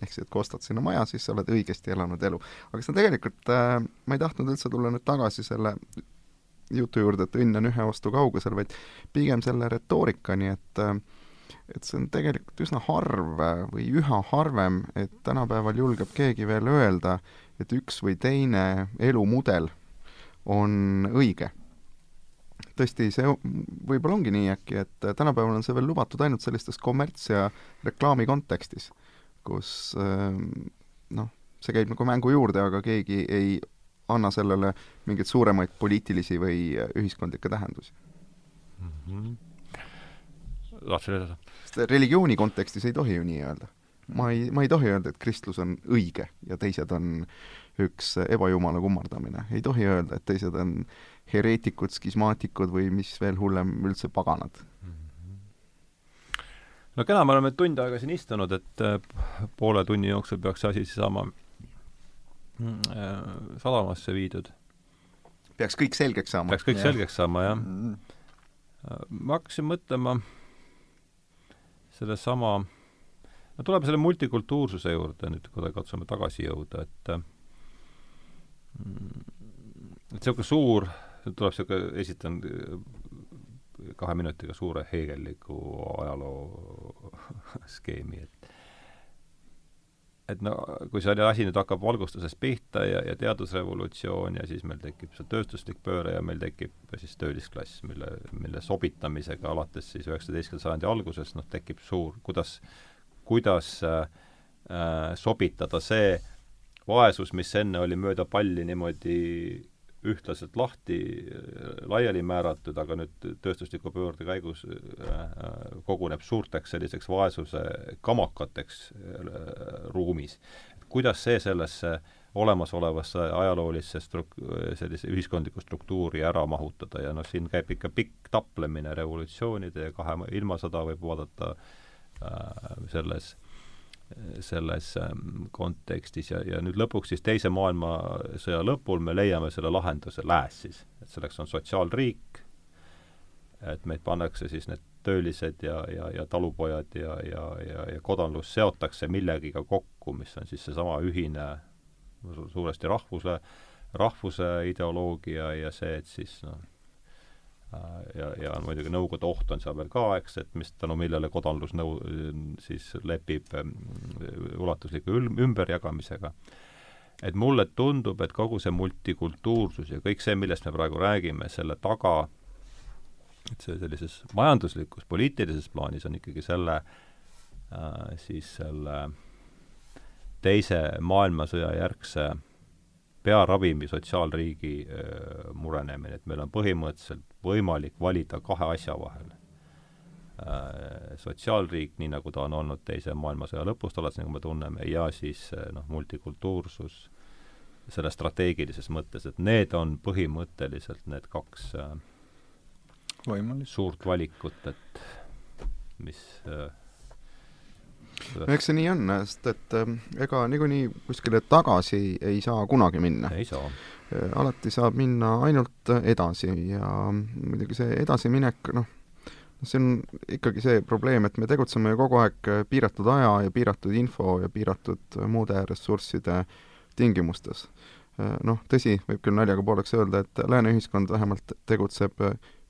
ehk siis, et kui ostad sinna maja, siis sa oled õigesti elanud elu. aga see on tegelikult äh,, ma ei tahtnud üldse tulla nüüd tagasi selle jutu juurde, et õnn on ühe ostu kaugusel, vaid pigem selle retoorikani, et äh, et see on tegelikult üsna harv või üha harvem, et tänapäeval julgeb keegi veel öelda, et üks või teine elumudel on õige. tõesti, see võib-olla ongi nii äkki, et tänapäeval on see veel lubatud ainult sellistes kommerts- ja reklaami kontekstis kus ähm, noh, see käib nagu mängu juurde, aga keegi ei anna sellele mingeid suuremaid poliitilisi või ühiskondlikke tähendusi mm. -hmm. tahtsid öelda? religiooni kontekstis ei tohi ju nii öelda. ma ei, ma ei tohi öelda, et kristlus on õige ja teised on üks ebajumala kummardamine. ei tohi öelda, et teised on hereetikud, skismaatikud või mis veel hullem, üldse paganad no kena, me oleme tund aega siin istunud, et äh, poole tunni jooksul peaks see asi siis saama äh, sadamasse viidud. peaks kõik selgeks saama? peaks kõik ja. selgeks saama, jah. ma hakkasin mõtlema sellesama, no tuleme selle multikultuursuse juurde nüüd, kui katsume tagasi jõuda, et mm, et niisugune suur, tuleb niisugune, esitan kahe minutiga suure heegelliku ajaloo skeemi, et et no kui see asi nüüd hakkab valgustusest pihta ja, ja teadusrevolutsioon ja siis meil tekib see tööstuslik pööre ja meil tekib siis töölisklass, mille, mille sobitamisega alates siis üheksateistkümnenda sajandi algusest noh, tekib suur, kuidas, kuidas äh, äh sobitada see vaesus, mis enne oli mööda palli niimoodi ühtlaselt lahti, laiali määratud, aga nüüd tööstusliku pöörde käigus äh, koguneb suurteks selliseks vaesuse kamakateks äh, ruumis. kuidas see sellesse olemasolevasse ajaloolisse struk-, sellise ühiskondlikku struktuuri ära mahutada ja noh, siin käib ikka pikk taplemine revolutsioonide ja kahe ilmasõda võib vaadata äh, selles äh, selles ähm, kontekstis ja, ja nüüd lõpuks siis Teise maailmasõja lõpul me leiame selle lahenduse lääs siis, et selleks on sotsiaalriik, et meid pannakse siis need töölised ja, ja, ja talupojad ja, ja, ja, ja kodanlus seotakse millegiga kokku, mis on siis seesama ühine suuresti rahvuse, rahvuse ideoloogia ja see, et siis noh, ja, ja muidugi Nõukogude oht on seal veel ka, eks, et mis, tänu millele kodanlus nõu-, siis lepib ähm, ulatusliku ül-, ümberjagamisega. et mulle tundub, et kogu see multikultuursus ja kõik see, millest me praegu räägime, selle taga, et see sellises majanduslikus, poliitilises plaanis on ikkagi selle äh, siis selle teise maailmasõja järgse pearavimi sotsiaalriigi äh, murenemine, et meil on põhimõtteliselt võimalik valida kahe asja vahel. Äh, sotsiaalriik, nii nagu ta on olnud Teise maailmasõja lõpust alates, nagu me tunneme, ja siis äh, noh, multikultuursus selles strateegilises mõttes, et need on põhimõtteliselt need kaks äh, võimalust suurt valikut, et mis eks see nii on, sest et ega niikuinii kuskile tagasi ei saa kunagi minna. ei saa alati saab minna ainult edasi ja muidugi see edasiminek, noh, see on ikkagi see probleem, et me tegutseme ju kogu aeg piiratud aja ja piiratud info ja piiratud muude ressursside tingimustes. Äh, noh, tõsi, võib küll naljaga pooleks öelda, et lääne ühiskond vähemalt tegutseb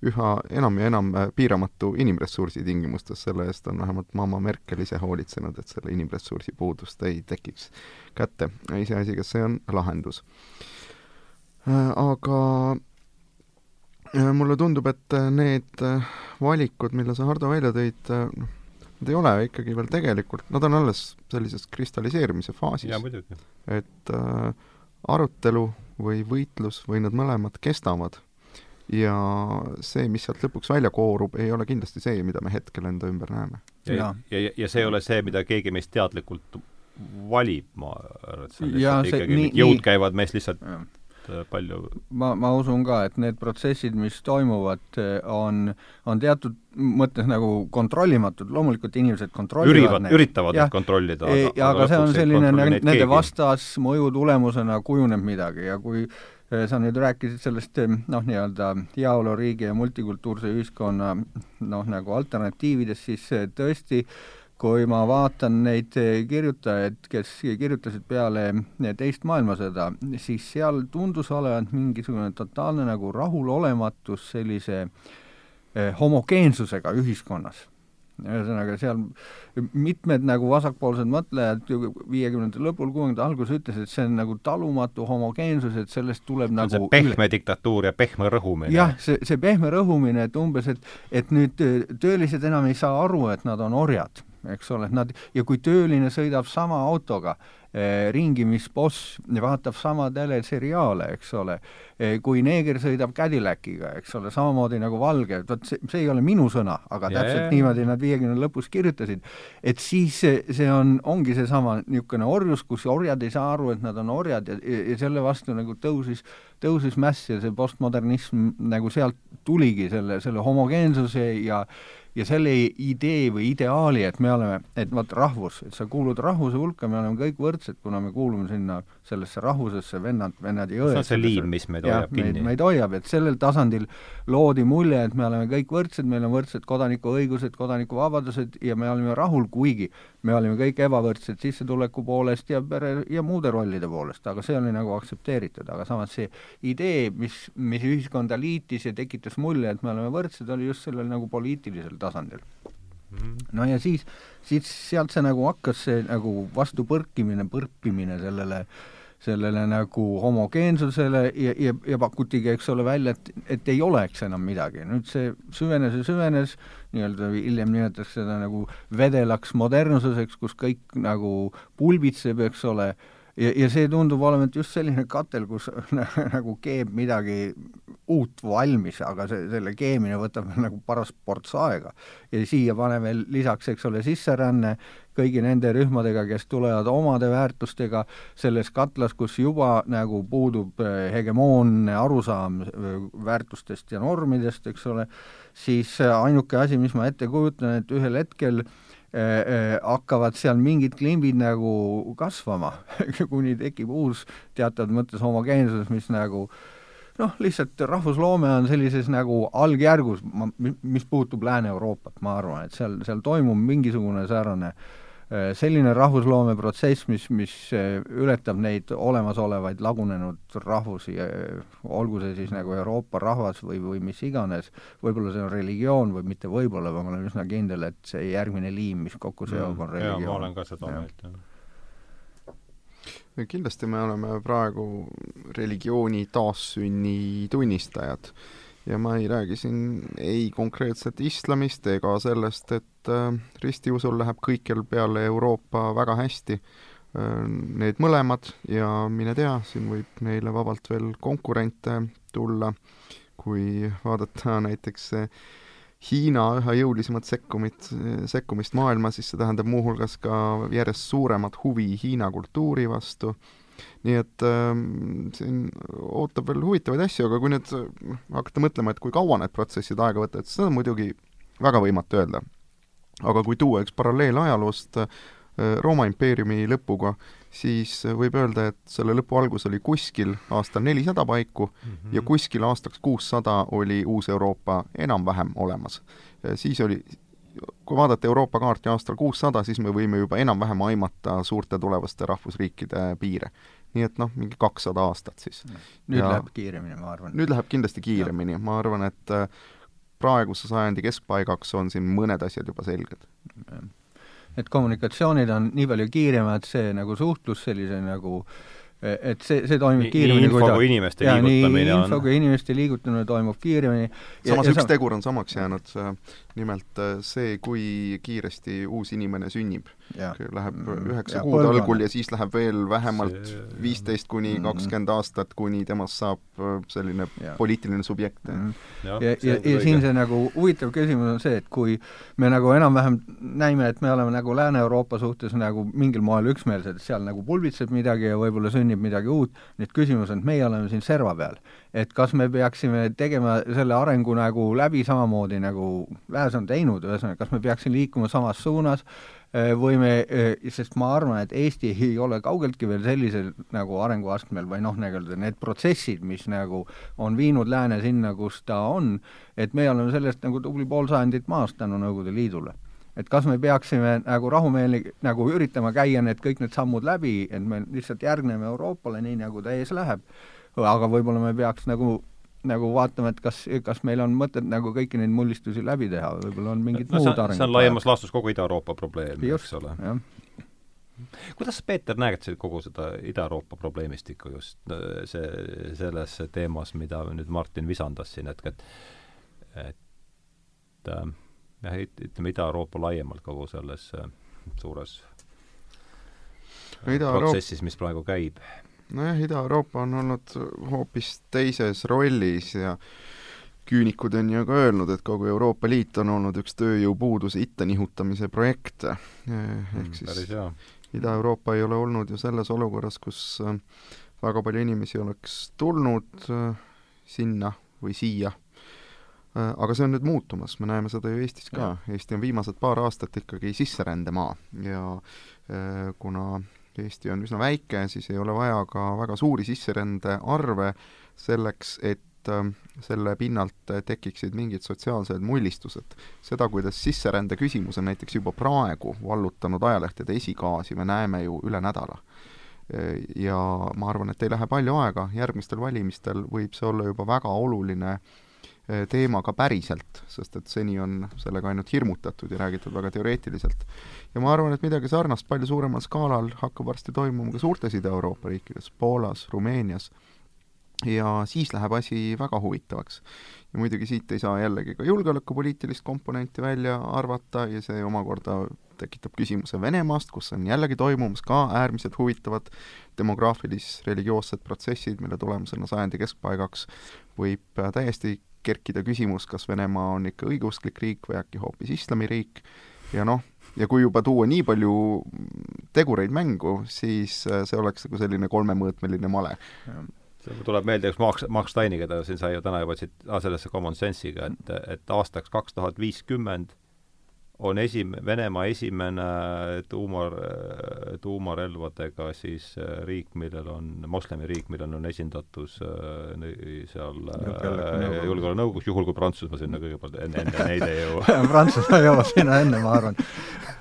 üha enam ja enam piiramatu inimressursi tingimustes, selle eest on vähemalt mamma Merkel ise hoolitsenud, et selle inimressursi puudust ei tekiks kätte. iseasi, kas see on lahendus Äh, aga äh, mulle tundub, et äh, need valikud, mille sa, Hardo, välja tõid, noh, nad ei ole ikkagi veel tegelikult, nad on alles sellises kristalliseerumise faasis. et äh, arutelu või võitlus või need mõlemad kestavad ja see, mis sealt lõpuks välja koorub, ei ole kindlasti see, mida me hetkel enda ümber näeme. ja, ja, ja, ja see ei ole see, mida keegi meist teadlikult valib, ma arvan, et see on lihtsalt ikkagi nii, jõud nii, käivad meist lihtsalt ja Äh, palju ma, ma usun ka, et need protsessid, mis toimuvad, äh, on, on teatud mõttes nagu kontrollimatud, loomulikult inimesed kontrollivad Ürivad, neid. üritavad neid kontrollida. aga, aga see on selline nende vastasmõju tulemusena kujuneb midagi ja kui äh, sa nüüd rääkisid sellest noh, nii-öelda heaoluriigi ja multikultuurse ühiskonna noh, nagu alternatiividest, siis tõesti äh, kui ma vaatan neid kirjutajaid, kes kirjutasid peale teist maailmasõda, siis seal tundus olevat mingisugune totaalne nagu rahulolematus sellise eh, homogeensusega ühiskonnas ühesõnaga, seal mitmed nagu vasakpoolsed mõtlejad viiekümnendate lõpul, kuuekümnendate alguses ütlesid, et see on nagu talumatu homogeensus, et sellest tuleb nagu see pehme üle... diktatuur ja pehme rõhumine. jah, see, see pehme rõhumine, et umbes, et et nüüd töölised enam ei saa aru, et nad on orjad eks ole, nad, ja kui tööline sõidab sama autoga eh, ringi, mis boss, vaatab sama teleseriaale, eks ole eh,, kui neeger sõidab Cadillaciga, eks ole, samamoodi nagu valge, vot see, see ei ole minu sõna, aga yeah. täpselt niimoodi nad viiekümne lõpus kirjutasid, et siis see, see on, ongi seesama niisugune orjus, kus orjad ei saa aru, et nad on orjad ja, ja, ja selle vastu nagu tõusis, tõusis mäss ja see postmodernism nagu sealt tuligi, selle, selle homogeensuse ja ja selle idee või ideaali, et me oleme, et vot rahvus, et sa kuulud rahvuse hulka, me oleme kõik võrdsed, kuna me kuulume sinna sellesse rahvusesse, vennad, vennad ja õed. see on see liim, mis meid hoiab kinni. meid hoiab, et sellel tasandil loodi mulje, et me oleme kõik võrdsed, meil on võrdsed kodanikuõigused, kodanikuvabadused ja me oleme rahul, kuigi me olime kõik ebavõrdsed sissetuleku poolest ja pere ja muude rollide poolest, aga see oli nagu aktsepteeritud, aga samas see idee, mis, mis ühiskonda liitis ja tekitas mulje, et me oleme võrdsed, oli just sellel nagu poliitilisel tasandil. Mm.. no ja siis, siis sealt see nagu hakkas see nagu vastupõrkimine, põrpimine sellele sellele nagu homogeensusele ja, ja, ja pakutigi, eks ole, välja, et, et ei oleks enam midagi. nüüd see süvenes ja süvenes, nii-öelda hiljem nimetatakse seda nagu vedelaks modernsuseks, kus kõik nagu pulbitseb, eks ole, ja, ja see tundub olevat just selline katel, kus nagu keeb midagi uut valmis, aga see, selle keemine võtab nagu paras ports aega. ja siia pane veel lisaks, eks ole, sisseränne kõigi nende rühmadega, kes tulevad omade väärtustega selles katlas, kus juba nagu puudub eh, hegemoonne arusaam eh, väärtustest ja normidest, eks ole, siis ainuke asi, mis ma ette kujutan, et ühel hetkel hakkavad seal mingid klimbid nagu kasvama kuni tekib uus teatavas mõttes homogeensus, mis nagu noh, lihtsalt rahvusloome on sellises nagu algjärgus, ma, mis puutub Lääne-Euroopat, ma arvan, et seal, seal toimub mingisugune säärane Äh, selline rahvusloomeprotsess, mis, mis äh, ületab neid olemasolevaid lagunenud rahvusi, äh, olgu see siis nagu Euroopa rahvas või, või mis iganes, võib-olla see on religioon või mitte võib-olla, ma olen üsna kindel, et see järgmine liim, mis kokku seob, on religioon. ma olen ka seda meelt, jah. Kindlasti me oleme praegu religiooni taassünni tunnistajad ja ma ei räägi siin ei konkreetselt islamist ega sellest, et äh, ristiusul läheb kõikjal peale Euroopa väga hästi äh,. Need mõlemad ja mine tea, siin võib neile vabalt veel konkurente tulla, kui vaadata näiteks Hiina üha jõulisemat sekkumit, sekkumist maailma, siis see tähendab muuhulgas ka järjest suuremat huvi Hiina kultuuri vastu äh,, nii et äh, siin ootab veel huvitavaid asju, aga kui nüüd hakata mõtlema, et kui kaua need protsessid aega võtavad, siis seda on muidugi väga võimatu öelda. aga kui tuua üks paralleel ajaloost äh, Rooma impeeriumi lõpuga, siis võib öelda, et selle lõpu algus oli kuskil aastal nelisada paiku mm -hmm. ja kuskil aastaks kuussada oli Uus-Euroopa enam-vähem olemas. siis oli kui vaadata Euroopa kaarti aastal kuussada, siis me võime juba enam-vähem aimata suurte tulevaste rahvusriikide piire nii et noh, mingi kakssada aastat siis. nüüd ja läheb kiiremini, ma arvan. nüüd läheb kindlasti kiiremini, ma arvan, et äh, praeguse sajandi keskpaigaks on siin mõned asjad juba selged. et kommunikatsioonid on nii palju kiiremad, see nagu suhtlus sellise nagu et see, see toimib kiiremini nii info kui inimeste ja, liigutamine on info kui inimeste liigutamine toimub kiiremini. samas ja, üks sam tegur on samaks jäänud, nimelt äh, see, kui kiiresti uus inimene sünnib läheb mm, üheksa kuud põlvane. algul ja siis läheb veel vähemalt viisteist kuni mm. kakskümmend aastat, kuni temast saab äh, selline ja. poliitiline subjekt mm.. ja, ja, ja, ja siin see nagu huvitav küsimus on see, et kui me nagu enam-vähem näime, et me oleme nagu Lääne-Euroopa suhtes nagu mingil moel üksmeelsed, seal nagu pulbitseb midagi ja võib-olla sünnib midagi uut, nüüd küsimus on, et meie oleme siin serva peal. et kas me peaksime tegema selle arengu nagu läbi samamoodi, nagu Lääs on teinud, ühesõnaga, kas me peaksime liikuma samas suunas, Äh, võime, äh, sest ma arvan, et Eesti ei ole kaugeltki veel sellisel nagu arenguastmel või noh, nii-öelda need protsessid, mis nagu on viinud lääne sinna, kus ta on, et me oleme sellest nagu tubli pool sajandit maas tänu Nõukogude Liidule et kas me peaksime nagu rahumeelni nagu üritama käia need kõik need sammud läbi, et me lihtsalt järgneme Euroopale nii, nagu ta ees läheb, aga võib-olla me peaks nagu nagu vaatama, et kas, kas meil on mõtet nagu kõiki neid mullistusi läbi teha, võib-olla on mingid no, muud arengud. see on laiemas laastus kogu Ida-Euroopa probleem, eks ole. kuidas sa, Peeter, näed kogu seda Ida-Euroopa probleemistikku just äh, see, selles teemas, mida nüüd Martin visandas siin, et et et äh, jah, ütleme Ida-Euroopa laiemalt kogu selles äh, suures protsessis, mis praegu käib. Nojah, Ida-Euroopa on olnud hoopis teises rollis ja küünikud on ju ka öelnud, et kogu Euroopa Liit on olnud üks tööjõupuuduse itta nihutamise projekt. ehk mm, siis Ida-Euroopa ei ole olnud ju selles olukorras, kus äh, väga palju inimesi oleks tulnud äh, sinna või siia aga see on nüüd muutumas, me näeme seda ju Eestis ka, Eesti on viimased paar aastat ikkagi sisserändemaa ja äh, kuna Eesti on üsna väike, siis ei ole vaja ka väga suuri sisserände arve selleks, et äh, selle pinnalt tekiksid mingid sotsiaalsed mullistused. seda, kuidas sisserände küsimus on näiteks juba praegu vallutanud ajalehtede esikaasi, me näeme ju üle nädala. Ja ma arvan, et ei lähe palju aega, järgmistel valimistel võib see olla juba väga oluline äh, Eh, teema ka päriselt, sest et seni on sellega ainult hirmutatud ja räägitud väga teoreetiliselt. ja ma arvan, et midagi sarnast palju suuremal skaalal hakkab varsti toimuma ka suurtes Ida-Euroopa riikides, Poolas, Rumeenias, ja siis läheb asi väga huvitavaks. ja muidugi siit ei saa jällegi ka julgeolekupoliitilist komponenti välja arvata ja see omakorda tekitab küsimuse Venemaast, kus on jällegi toimumas ka äärmiselt huvitavad demograafilis-religioossed protsessid, mille tulemusena sajandi keskpaigaks võib täiesti kerkida küsimus, kas Venemaa on ikka õigeusklik riik või äkki hoopis islamiriik ja noh, ja kui juba tuua nii palju tegureid mängu, siis äh, see oleks nagu selline kolmemõõtmeline male. tuleb meelde üks Max, Max Steini, keda siin sai ju täna juba siit, sellesse common sense'iga, et, et aastaks kaks tuhat viiskümmend on esim-, Venemaa esimene tuuma, tuumarelvadega siis äh, riik, millel on, moslemiriik, millel on esindatus äh, seal äh, julgeolekunõukogus, juhul kui Prantsusmaa sinna kõigepealt enne, enne neid ei jõua Prantsusmaa jõuab sinna enne, ma arvan.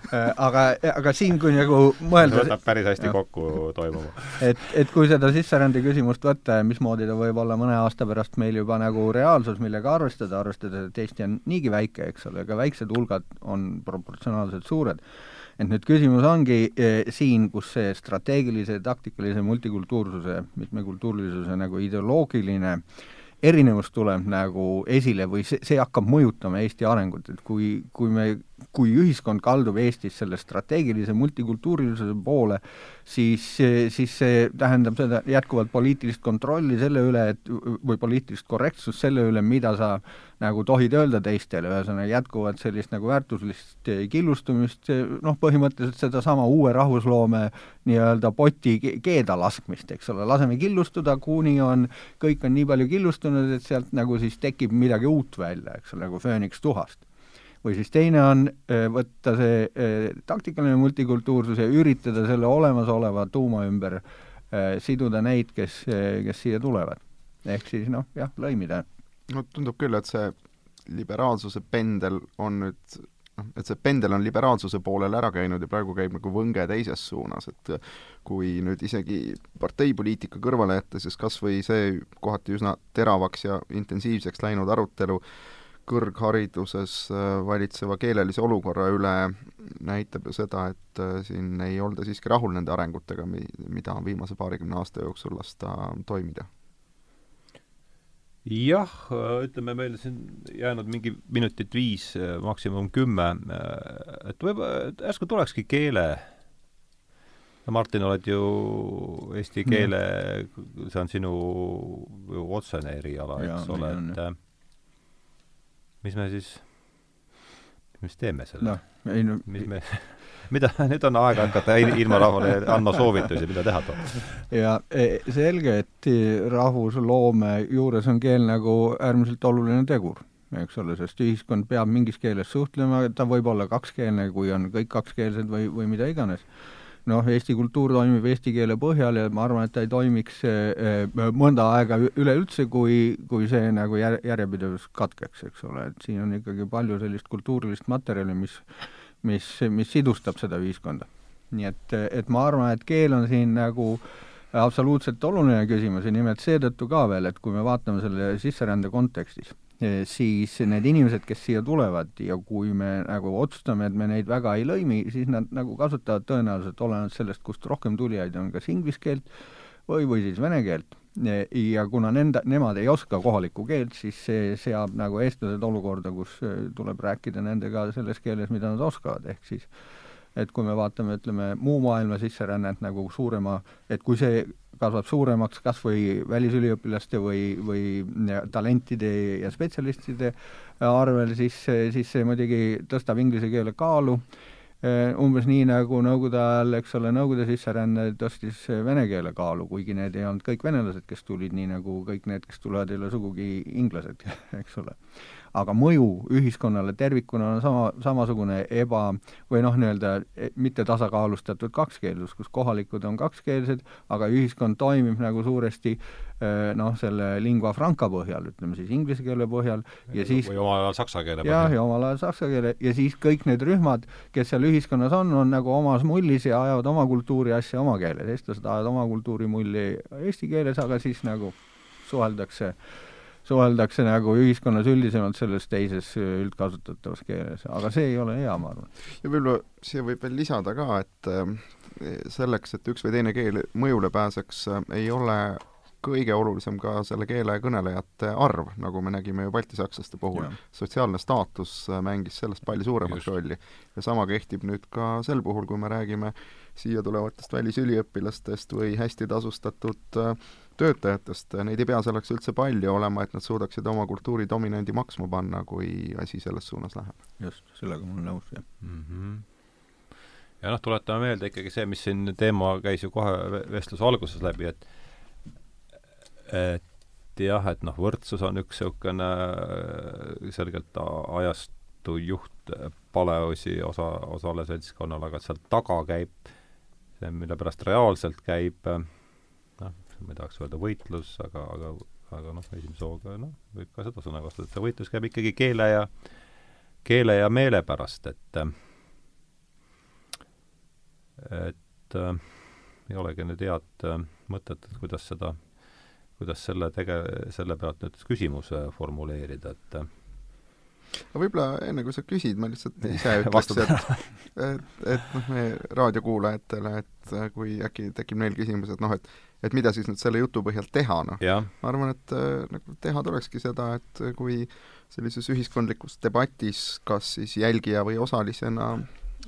aga, aga siin, kui nagu mõelda võtab päris hästi ja. kokku toimuma. et, et kui seda sisserände küsimust võtta ja mismoodi ta võib olla mõne aasta pärast meil juba nagu reaalsus, millega arvestada, arvestades, et Eesti on niigi väike, eks ole, ka väiksed hulgad on on proportsionaalselt suured. et nüüd küsimus ongi eh, siin, kus see strateegilise, taktikalise multikultuursuse, mitmekultuurilisuse nagu ideoloogiline erinevus tuleb nagu esile või see, see hakkab mõjutama Eesti arengut, et kui, kui me kui ühiskond kaldub Eestis selle strateegilise multikultuurilisuse poole, siis, siis see tähendab seda jätkuvalt poliitilist kontrolli selle üle, et või poliitilist korrektsust selle üle, mida sa nagu tohid öelda teistele, ühesõnaga jätkuvalt sellist nagu väärtuslist killustumist, noh, põhimõtteliselt sedasama uue rahvusloome nii-öelda poti keeda laskmist, eks ole, laseme killustuda, kuni on, kõik on nii palju killustunud, et sealt nagu siis tekib midagi uut välja, eks ole, nagu fööniks tuhast või siis teine on äh, võtta see äh, taktikaline multikultuursus ja üritada selle olemasoleva tuuma ümber äh, siduda neid, kes, kes siia tulevad. ehk siis noh, jah, lõimida. no tundub küll, et see liberaalsuse pendel on nüüd noh, et see pendel on liberaalsuse poolel ära käinud ja praegu käib nagu võnge teises suunas, et kui nüüd isegi parteipoliitika kõrvale jätta, siis kas või see kohati üsna teravaks ja intensiivseks läinud arutelu äh, kõrghariduses äh, valitseva keelelise olukorra üle näitab ju seda, et äh, siin ei olda siiski rahul nende arengutega, mi-, mida on viimase paarikümne aasta jooksul lasta toimida. jah, ütleme, meil siin jäänud mingi minutit viis, maksimum kümme, et võib-olla, järsku tulekski keele. Martin, oled ju eesti keele, see on sinu ju otsene eriala, eks ole, et mis me siis, mis teeme selle no,? ei no mis me mida, nüüd on aeg hakata ilma rahvale andma soovitusi, mida teha tuleb. ja e, selge, et rahvusloome juures on keel nagu äärmiselt oluline tegur, eks ole, sest ühiskond peab mingis keeles suhtlema, ta võib olla kakskeelne, kui on kõik kakskeelsed või, või mida iganes noh, Eesti kultuur toimib eesti keele põhjal ja ma arvan, et ta ei toimiks eh, mõnda aega üleüldse, kui, kui see nagu jär-, järjepidevus katkeks, eks ole, et siin on ikkagi palju sellist kultuurilist materjali, mis mis, mis sidustab seda ühiskonda. nii et, et ma arvan, et keel on siin nagu absoluutselt oluline küsimus ja nimelt seetõttu ka veel, et kui me vaatame selle sisserände kontekstis, Eh, siis need inimesed, kes siia tulevad ja kui me nagu otsustame, et me neid väga ei lõimi, siis nad nagu kasutavad tõenäoliselt, olenevalt sellest, kust rohkem tulijaid on, kas inglise keelt või, või siis vene keelt. ja kuna nenda, nemad ei oska kohalikku keelt, siis see seab nagu eestlased olukorda, kus tuleb rääkida nendega selles keeles, mida nad oskavad, ehk siis et kui me vaatame, ütleme, muu maailma sisserännet nagu suurema, et kui see kasvab suuremaks kas või välisüliõpilaste või, või talentide ja spetsialistide arvel, siis, siis see muidugi tõstab inglise keele kaalu, umbes nii, nagu Nõukogude ajal, eks ole, Nõukogude sisseränne tõstis vene keele kaalu, kuigi need ei olnud kõik venelased, kes tulid, nii nagu kõik need, kes tulevad, ei ole sugugi inglased, eks ole. Aga mõju ühiskonnale tervikuna on sama, samasugune eba- või noh, nii-öelda e, mitte tasakaalustatud kakskeelsus, kus kohalikud on kakskeelsed, aga ühiskond toimib nagu suuresti noh, selle lingua franca põhjal, ütleme siis inglise keele põhjal ja siis või omal ajal saksa keele põhjal. jah, ja omal ajal saksa keele ja siis kõik need rühmad, kes seal ühiskonnas on, on nagu omas mullis ja ajavad oma kultuuri asja oma keeles, eestlased ajavad oma kultuurimulli eesti keeles, aga siis nagu suheldakse suheldakse nagu ühiskonnas üldisemalt selles teises üldkasutatavas keeles, aga see ei ole hea, ma arvan. ja võib-olla siia võib veel lisada ka, et selleks, et üks või teine keel mõjule pääseks, ei ole kõige olulisem ka selle keele kõnelejate arv, nagu me nägime ju baltisakslaste puhul. sotsiaalne staatus mängis sellest palju suuremat rolli. ja sama kehtib nüüd ka sel puhul, kui me räägime siia tulevatest välisüliõpilastest või hästi tasustatud äh, töötajatest, neid ei pea selleks üldse palju olema, et nad suudaksid oma kultuuri dominandi maksma panna, kui asi selles suunas läheb. just, sellega ma olen nõus, jah mm. -hmm ja noh, tuletame meelde ikkagi see, mis siin teema käis ju kohe vestluse alguses läbi, et et jah, et noh, võrdsus on üks niisugune äh, selgelt ajastu juht paleosi osa, osale seltskonnale, aga sealt taga käib see, mille pärast reaalselt käib äh, noh, ma ei tahaks öelda võitlus, aga, aga aga noh, esimese hooga noh, võib ka seda sõna kasutada, et see võitlus käib ikkagi keele ja keele ja meele pärast, et et äh, ei olegi nüüd head äh, mõtet, et kuidas seda kuidas selle tege-, selle pealt nüüd küsimuse formuleerida, et aga võib-olla enne, kui sa küsid, ma lihtsalt ise ütleks, et et, et noh, meie raadiokuulajatele, et kui äkki tekib neil küsimus, et noh, et et mida siis nüüd selle jutu põhjal teha, noh. ma arvan, et nagu teha tulekski seda, et kui sellises ühiskondlikus debatis kas siis jälgija või osalisena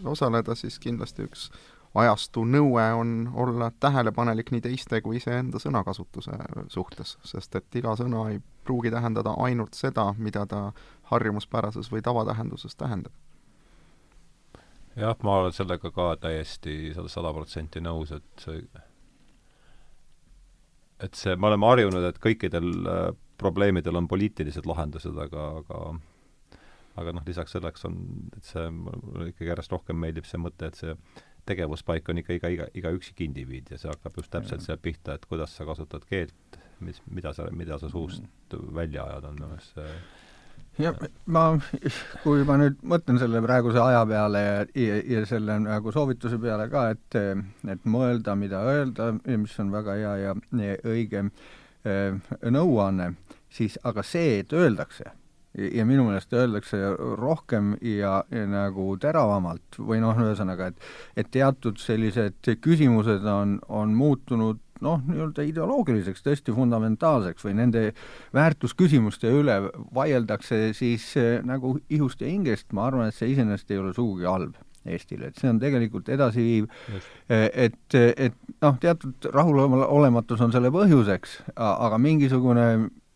osaleda, siis kindlasti üks ajastu nõue on olla tähelepanelik nii teiste kui iseenda sõnakasutuse suhtes, sest et iga sõna ei pruugi tähendada ainult seda, mida ta harjumuspärases või tavatähenduses tähendab. jah, ma olen sellega ka täiesti sada, protsenti nõus, et see et see, me oleme harjunud, et kõikidel äh, probleemidel on poliitilised lahendused, aga, aga aga noh, lisaks selleks on, et see, mulle ikkagi järjest rohkem meeldib see mõte, et see tegevuspaik on ikka iga, iga, iga üksik indiviid ja see hakkab just täpselt sealt pihta, et kuidas sa kasutad keelt, mis, mida sa, mida sa suust välja ajad, on minu meelest see jah, ma, kui ma nüüd mõtlen selle praeguse aja peale ja, ja, ja selle nagu soovituse peale ka, et, et mõelda, mida öelda, mis on väga hea ja, ja õige eh, nõuanne, siis aga see, et öeldakse ja minu meelest öeldakse rohkem ja, ja nagu teravamalt või noh, ühesõnaga, et et teatud sellised küsimused on, on muutunud noh, nii-öelda ideoloogiliseks, tõesti fundamentaalseks või nende väärtusküsimuste üle vaieldakse siis eh, nagu ihust ja hingest, ma arvan, et see iseenesest ei ole sugugi halb Eestile, et see on tegelikult edasiviiv, eh, et, et noh, teatud rahulolematus on selle põhjuseks, aga mingisugune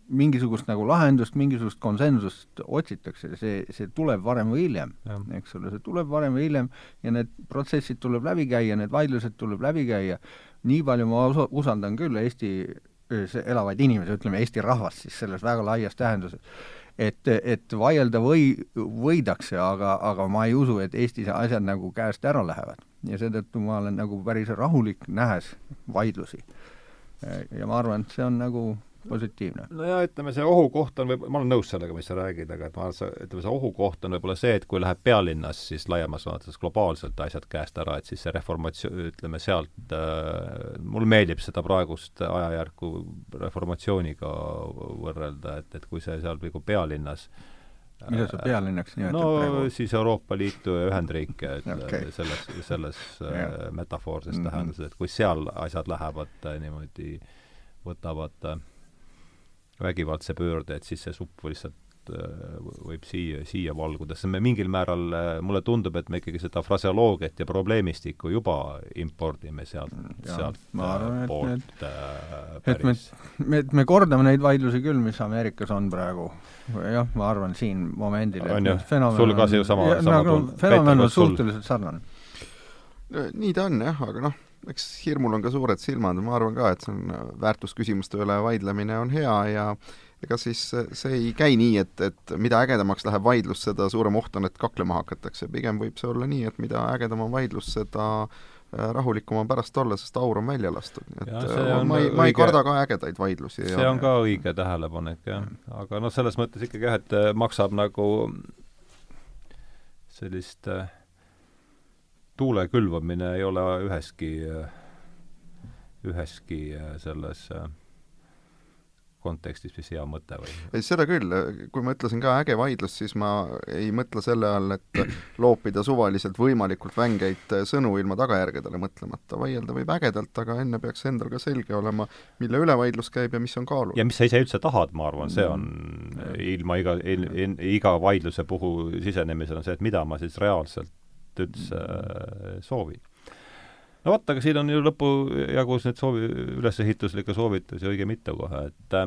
mingisugust nagu lahendust, mingisugust konsensust otsitakse, see, see tuleb varem või hiljem, eks ole, see tuleb varem või hiljem ja need protsessid tuleb läbi käia, need vaidlused tuleb läbi käia. nii palju ma usu, usaldan küll Eesti elavaid inimesi, ütleme Eesti rahvast siis selles väga laias tähenduses, et, et vaielda või, võidakse, aga, aga ma ei usu, et Eestis asjad nagu käest ära lähevad. ja seetõttu ma olen nagu päris rahulik, nähes vaidlusi. ja ma arvan, et see on nagu positiivne. no ja ütleme, see ohukoht on võib-olla, ma olen nõus sellega, mis sa räägid, aga et ma arvan, et ütleme, see ohukoht on võib-olla see, et kui läheb pealinnas siis laiemas vaates globaalselt asjad käest ära, et siis see reformatsioon, ütleme sealt äh,, mulle meeldib seda praegust ajajärku reformatsiooniga võrrelda, et, et kui see seal nagu pealinnas mida sa pealinnaks nimetad no praegu? siis Euroopa Liitu ja Ühendriike, et okay. selles, selles äh, metafoorses mm -hmm. tähenduses, et kui seal asjad lähevad äh, niimoodi, võtavad äh, vägivaldse pöörde, et siis see supp lihtsalt äh, võib siia, siia valguda, sest me mingil määral, äh, mulle tundub, et me ikkagi seda fraseoloogiat ja probleemistikku juba impordime sealt, sealt ma arvan, et poolt äh, et me, me, me kordame neid vaidlusi küll, mis Ameerikas on praegu. jah, ma arvan siin momendil, et on ju, sul ka see ju sama, sama nagu, fenomen on suhteliselt sarnane. nii ta on jah, aga noh, eks hirmul on ka suured silmad, ma arvan ka, et see on, väärtusküsimuste üle vaidlemine on hea ja ega siis see ei käi nii, et, et mida ägedamaks läheb vaidlus, seda suurem oht on, et kaklema hakatakse, pigem võib see olla nii, et mida ägedam on vaidlus, seda äh, rahulikum on pärast olla, sest aur on välja lastud, nii et ja, ma ei, ma ei karda ka ägedaid vaidlusi. see ja, on ka õige tähelepanek, jah. aga noh, selles mõttes ikkagi jah, et maksab nagu sellist äh, tuule külvamine ei ole üheski, üheski selles kontekstis vist hea mõte või? ei, seda küll, kui ma ütlesin ka äge vaidlus, siis ma ei mõtle selle all, et loopida suvaliselt võimalikult vängeid sõnu ilma tagajärgedele mõtlemata, vaielda võib ägedalt, aga enne peaks endal ka selge olema, mille üle vaidlus käib ja mis on kaalul. ja mis sa ise üldse tahad, ma arvan, see on mm. ilma iga, iga vaidluse puhul sisenemisel on see, et mida ma siis reaalselt üldse äh, soovin. no vot, aga siin on ju lõpujagus nüüd soovi, ülesehituslikke soovitusi õige mitu kohe, et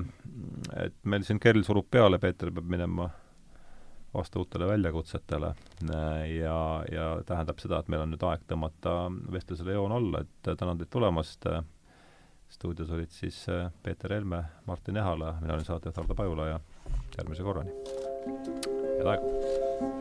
et meil siin kell surub peale, Peeter peab minema vastu uutele väljakutsetele ja, ja tähendab seda, et meil on nüüd aeg tõmmata vestlusele joon alla, et tänan teid tulemast, stuudios olid siis Peeter Helme, Martin Ehala, mina olin saatejuht Hardo Pajula ja järgmise korrani. head aega!